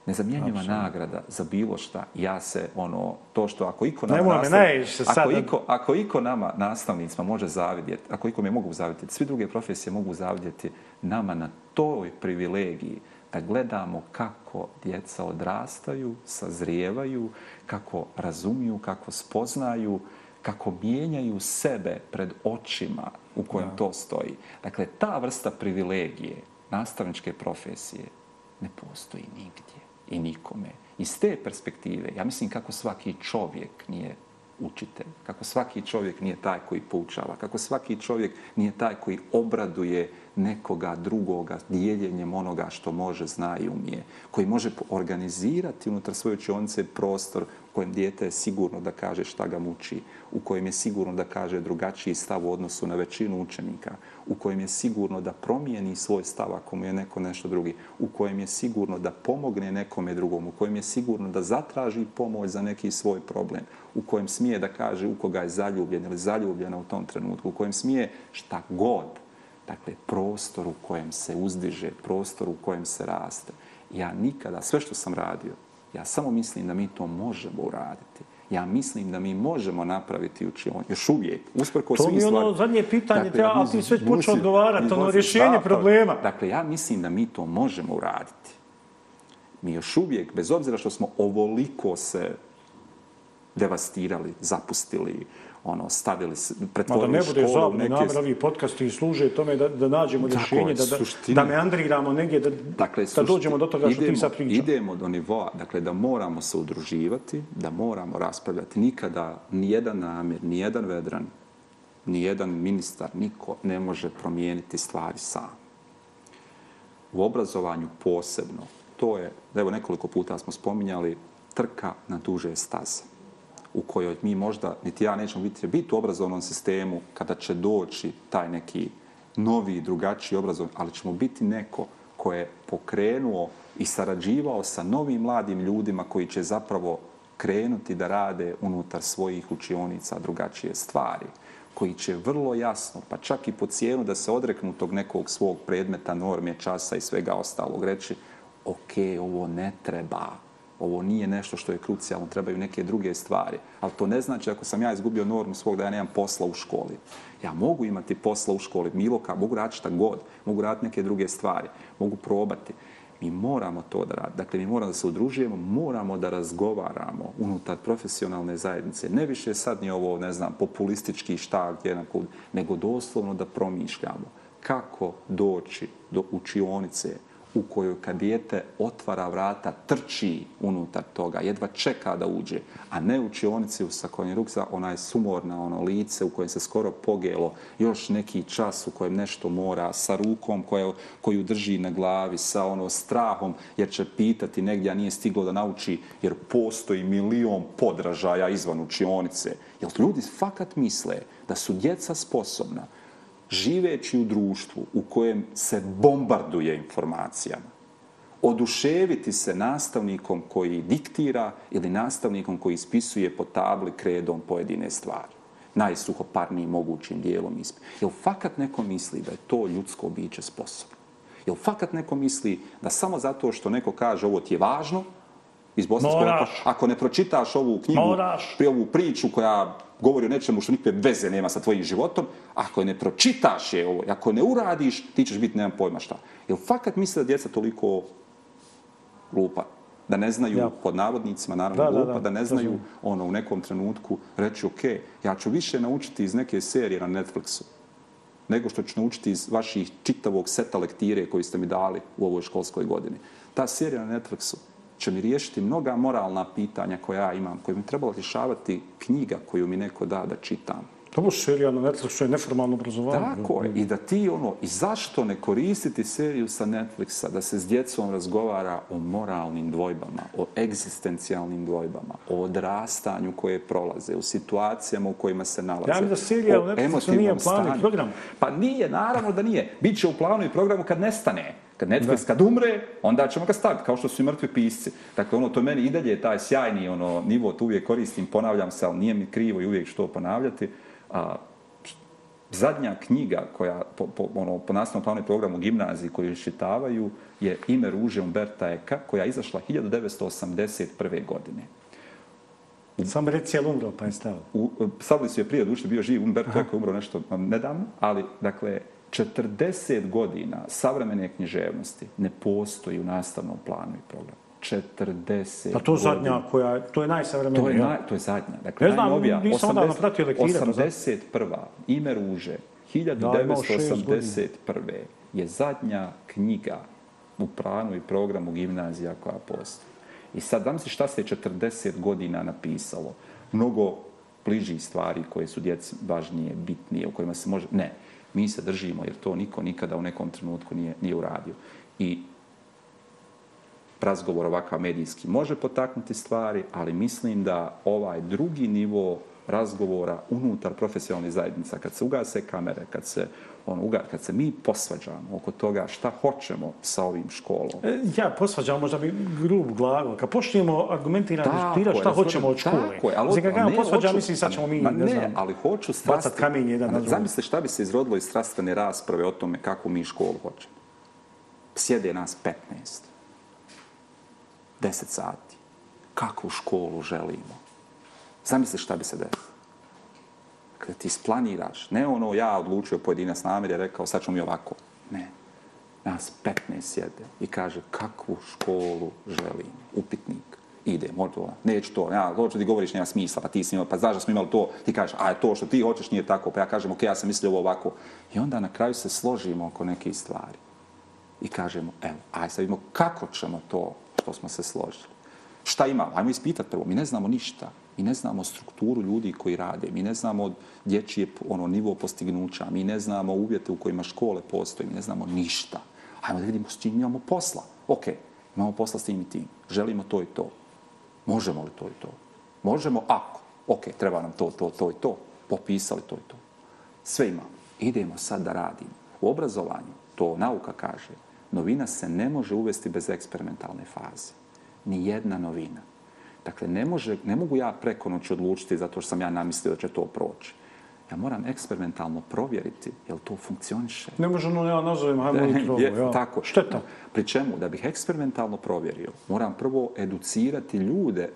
nezamjenjiva Absolutno. nagrada za bilo šta. Ja se ono to što ako iko nama nastav... ne ako iko ako iko nama nastavnicima može zavidjeti, ako iko me mogu zavidjeti, svi druge profesije mogu zavidjeti nama na toj privilegiji da gledamo kako djeca odrastaju, sazrijevaju, kako razumiju, kako spoznaju, kako mijenjaju sebe pred očima u kojem ja. to stoji. Dakle, ta vrsta privilegije nastavničke profesije ne postoji nigdje i nikome. Iz te perspektive, ja mislim kako svaki čovjek nije učitelj, kako svaki čovjek nije taj koji poučava, kako svaki čovjek nije taj koji obraduje učitelj nekoga drugoga dijeljenjem onoga što može, zna i umije, koji može organizirati unutar svoje učionice prostor u kojem dijete je sigurno da kaže šta ga muči, u kojem je sigurno da kaže drugačiji stav u odnosu na većinu učenika, u kojem je sigurno da promijeni svoj stav ako mu je neko nešto drugi, u kojem je sigurno da pomogne nekome drugom, u kojem je sigurno da zatraži pomoć za neki svoj problem, u kojem smije da kaže u koga je zaljubljen ili zaljubljena u tom trenutku, u kojem smije šta god Dakle, prostor u kojem se uzdiže, prostor u kojem se raste. Ja nikada, sve što sam radio, ja samo mislim da mi to možemo uraditi. Ja mislim da mi možemo napraviti učionicu. Još uvijek, usprko svim ono stvarima. To je ono stvari. zadnje pitanje, dakle, treba, ja, ali ti sve počeo odgovarati, ono rješenje da, problema. Dakle, ja mislim da mi to možemo uraditi. Mi još uvijek, bez obzira što smo ovoliko se devastirali, zapustili, uh, ono stavili se pretvorili ne bude školu zabne, neke napravi podcast i služe tome da da nađemo Tako, rješenje da suštine. da me andriramo negdje da dakle, da suštine. dođemo do toga idemo, što ti sa pričaš idemo do nivoa dakle da moramo se udruživati da moramo raspravljati nikada ni jedan namir ni jedan vedran ni jedan ministar niko ne može promijeniti stvari sam u obrazovanju posebno to je evo nekoliko puta smo spominjali trka na duže staze u kojoj mi možda, niti ja nećemo biti, biti u obrazovnom sistemu kada će doći taj neki novi, drugačiji obrazov, ali ćemo biti neko ko je pokrenuo i sarađivao sa novim mladim ljudima koji će zapravo krenuti da rade unutar svojih učionica drugačije stvari, koji će vrlo jasno, pa čak i po cijenu da se odreknu tog nekog svog predmeta, norme, časa i svega ostalog, reći ok, ovo ne treba, ovo nije nešto što je krucijalno, trebaju neke druge stvari. Ali to ne znači ako sam ja izgubio normu svog da ja nemam posla u školi. Ja mogu imati posla u školi, milo kao, mogu raditi šta god, mogu raditi neke druge stvari, mogu probati. Mi moramo to da raditi. Dakle, mi moramo da se udružujemo, moramo da razgovaramo unutar profesionalne zajednice. Ne više sad ni ovo, ne znam, populistički šta, jednako, nego doslovno da promišljamo kako doći do učionice, u kojoj kad dijete otvara vrata, trči unutar toga, jedva čeka da uđe, a ne u čionici u sakonji ruksa, ona je sumorna, ono lice u kojem se skoro pogelo, još neki čas u kojem nešto mora, sa rukom koju, koju drži na glavi, sa ono strahom, jer će pitati negdje, a nije stiglo da nauči, jer postoji milion podražaja izvan učionice. Jel ljudi fakat misle da su djeca sposobna živeći u društvu u kojem se bombarduje informacijama, oduševiti se nastavnikom koji diktira ili nastavnikom koji ispisuje po tabli kredom pojedine stvari najsuhoparnijim mogućim dijelom ispita. Jel fakat neko misli da je to ljudsko biće sposobno? Jel fakat neko misli da samo zato što neko kaže ovo ti je važno iz Bosanskog... Moraš. Ako ne pročitaš ovu knjigu, Moraš. ovu priču koja govori o nečemu što nikakve veze nema sa tvojim životom, ako ne pročitaš je ovo, ako ne uradiš, ti ćeš biti nemam pojma šta. Jel fakat misle da djeca toliko lupa? Da ne znaju, ja. pod navodnicima, naravno da, lupa, da, da. da ne znaju Razum. ono u nekom trenutku reći ok, ja ću više naučiti iz neke serije na Netflixu nego što ću naučiti iz vaših čitavog seta lektire koji ste mi dali u ovoj školskoj godini. Ta serija na Netflixu će mi riješiti mnoga moralna pitanja koja ja imam, koje mi trebalo rješavati knjiga koju mi neko da da čitam. To bo serija na Netflixu je neformalno obrazovanje. Tako je. I da ti ono, i zašto ne koristiti seriju sa Netflixa da se s djecom razgovara o moralnim dvojbama, o egzistencijalnim dvojbama, o odrastanju koje prolaze, u situacijama u kojima se nalaze. Ja mi da serija na Netflixu nije u planu i programu. Pa nije, naravno da nije. Biće u planu i programu kad nestane. Kad Netflix da. kad umre, onda ćemo ga staviti, kao što su i mrtvi pisci. Dakle, ono, to meni i dalje je taj sjajni ono, nivo, tu uvijek koristim, ponavljam se, ali nije mi krivo i uvijek što ponavljati. A, zadnja knjiga koja po, po, ono, po nastavnom planu programu gimnaziji koju šitavaju je Ime ruže Umberta Eka, koja je izašla 1981. godine. Samo reci, je li umro, pa je stavio? Stavili su je prije, duše bio živ, Umberto Eka je umro nešto nedavno, ali, dakle, 40 godina savremene književnosti ne postoji u nastavnom planu i programu. 40 Pa to zadnja godina. koja je, to je najsavremenija. To je, na, to je zadnja. Dakle, ne znam, najnovija, nisam onda napratio lektira. 81. Ime ruže, 1981. je zadnja knjiga u planu i programu gimnazija koja postoji. I sad, dam se šta se 40 godina napisalo. Mnogo bliži stvari koje su djeci važnije, bitnije, u kojima se može... Ne, mi se držimo jer to niko nikada u nekom trenutku nije, nije uradio. I razgovor ovakav medijski može potaknuti stvari, ali mislim da ovaj drugi nivo razgovora unutar profesionalnih zajednica, kad se ugase kamere, kad se on uga, kad se mi posvađamo oko toga šta hoćemo sa ovim školom. E, ja posvađam, možda bi grub glavo. Kad počnemo argumentirati da, šta razvodim, hoćemo od škole. Tako je, ali od, znači, ne, posvađam, hoću, mislim, sad ćemo mi, ma, ne, ne, znam, ali hoću strasti, kamen jedan na drugu. Zamisli šta bi se izrodilo iz strastane rasprave o tome kako mi školu hoćemo. Sjede nas 15. 10 sati. Kakvu školu želimo? Zamisli šta bi se desilo. Kada ti splaniraš, ne ono ja odlučio pojedinac namer je rekao sad ćemo mi ovako. Ne. Nas 15 sjede i kaže kakvu školu želim. Upitnik. Ide, možda ona. Neću to. Ja, to što ti govoriš nema smisla. Pa ti si imao, pa znaš da smo imali to. Ti kažeš, a to što ti hoćeš nije tako. Pa ja kažem, okej, okay, ja sam mislio ovo ovako. I onda na kraju se složimo oko neke stvari. I kažemo, evo, aj sad vidimo kako ćemo to što smo se složili. Šta imamo? Ajmo ispitati prvo. Mi ne znamo ništa. Mi ne znamo strukturu ljudi koji rade, mi ne znamo dječji je ono, nivo postignuća, mi ne znamo uvjete u kojima škole postoje, mi ne znamo ništa. Hajmo da vidimo s čim imamo posla. Ok, imamo posla s tim i tim. Želimo to i to. Možemo li to i to? Možemo ako. Ok, treba nam to, to, to i to. Popisali to i to. Sve imamo. Idemo sad da radimo. U obrazovanju, to nauka kaže, novina se ne može uvesti bez eksperimentalne faze. Ni jedna novina. Dakle, ne, može, ne mogu ja preko noći odlučiti zato što sam ja namislio da će to proći. Ja moram eksperimentalno provjeriti je li to funkcioniše. Ne može ono ja nazovem, hajmo ne, probu, je, ja. Tako. Šteta. Pri čemu, da bih eksperimentalno provjerio, moram prvo educirati ljude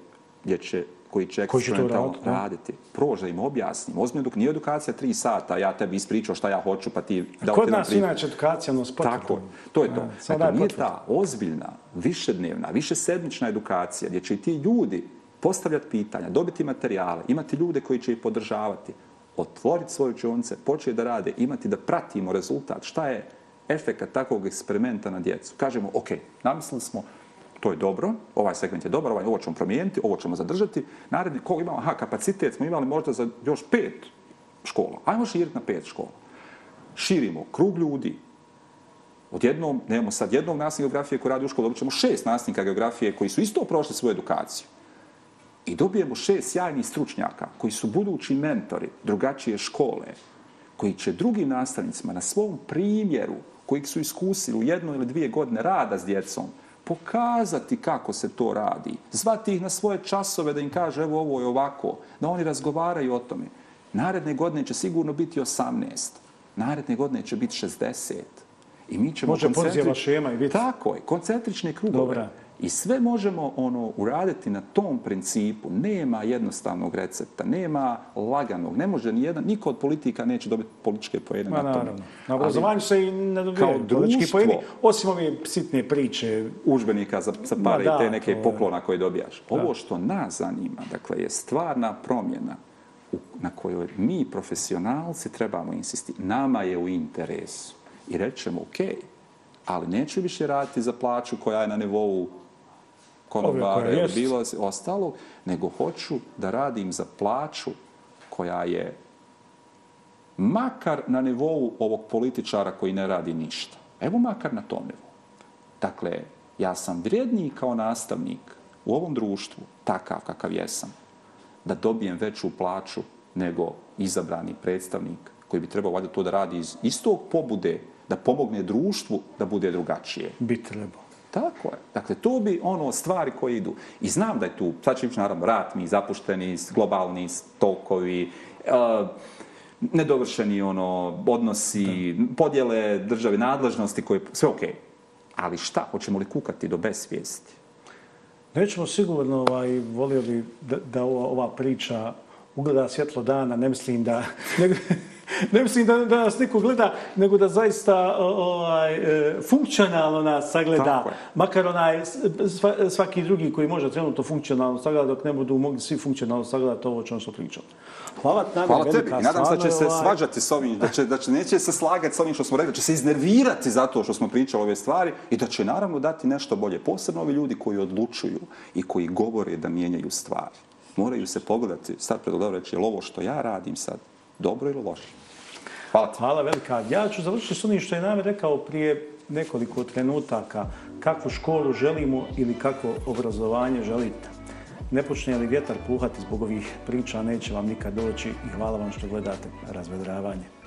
gdje će koji će eksperimentalno raditi. Prođe im objasnim. Ozmijem dok nije edukacija tri sata, ja tebi ispričao šta ja hoću, pa ti... Da Kod nas prije... inače edukacija, no spotvrdu. Tako, to je to. E, sada dakle, nije ta ozbiljna, višednevna, više sedmična edukacija gdje će i ti ljudi postavljati pitanja, dobiti materijale, imati ljude koji će ih podržavati, otvoriti svoje učionice, početi da rade, imati da pratimo rezultat. Šta je efekat takvog eksperimenta na djecu? Kažemo, ok, namislili smo, to je dobro, ovaj segment je dobar, ovaj, ovo ćemo promijeniti, ovo ćemo zadržati. Naredni, koliko imamo, aha, kapacitet smo imali možda za još pet škola. Ajmo širiti na pet škola. Širimo krug ljudi. Odjednom, nemamo sad jednog nasnika geografije koji radi u školu, dobit ćemo šest nasnika geografije koji su isto prošli svoju edukaciju. I dobijemo šest sjajnih stručnjaka koji su budući mentori drugačije škole, koji će drugim nastavnicima na svom primjeru kojih su iskusili u jednu ili dvije godine rada s djecom, pokazati kako se to radi, zvati ih na svoje časove da im kaže evo ovo je ovako, da oni razgovaraju o tome. Naredne godine će sigurno biti 18, naredne godine će biti 60. I mi ćemo Može koncentri... šema i biti. Tako je, koncentrične krugove. Dobra. I sve možemo ono uraditi na tom principu. Nema jednostavnog recepta, nema laganog. Ne može ni jedan, niko od politika neće dobiti političke pojedine na tom. Na obrazovanju se i ne dobijaju politički pojedini. Osim ove sitne priče. Užbenika za, za pare da, i te neke to, poklona koje dobijaš. Da. Ovo što nas zanima, dakle, je stvarna promjena u, na kojoj mi profesionalci trebamo insistiti. Nama je u interesu. I rećemo, okej, okay, ali neću više raditi za plaću koja je na nivou konobare, je, bilo ostalog, nego hoću da radim za plaću koja je makar na nivou ovog političara koji ne radi ništa. Evo makar na tom nivou. Dakle, ja sam vrijedniji kao nastavnik u ovom društvu, takav kakav jesam, da dobijem veću plaću nego izabrani predstavnik koji bi trebao valjda to da radi iz istog pobude, da pomogne društvu da bude drugačije. Bi trebao. Tako je. Dakle, to bi ono stvari koje idu. I znam da je tu, sad će ići naravno ratni, zapušteni, globalni stokovi, uh, nedovršeni ono, odnosi, da. podjele države, nadležnosti koje... Sve okej. Okay. Ali šta? Hoćemo li kukati do besvijesti? Nećemo sigurno, ovaj, volio bi da, da ova, ova priča ugleda svjetlo dana, ne mislim da... ne mislim da, da nas niko gleda, nego da zaista ovaj, e, funkcionalno nas sagleda. Makar onaj svaki drugi koji može trenutno funkcionalno sagledati, dok ne budu mogli svi funkcionalno sagledati ovo čemu što pričamo. Hvala, nami, Hvala tebi. Velika, Nadam se da će se ovaj... svađati s ovim, da će, da će neće se slagati s ovim što smo rekli, da će se iznervirati zato što smo pričali ove stvari i da će naravno dati nešto bolje. Posebno ovi ljudi koji odlučuju i koji govore da mijenjaju stvari. Moraju se pogledati, sad predo dobro reći, je li ovo što ja radim sad dobro ili loše? Hvala ti. Hvala velika. Ja ću završiti s onim što je Navi rekao prije nekoliko trenutaka. Kakvu školu želimo ili kakvo obrazovanje želite? Ne počne li vjetar puhati zbog ovih priča, neće vam nikad doći i hvala vam što gledate razvedravanje.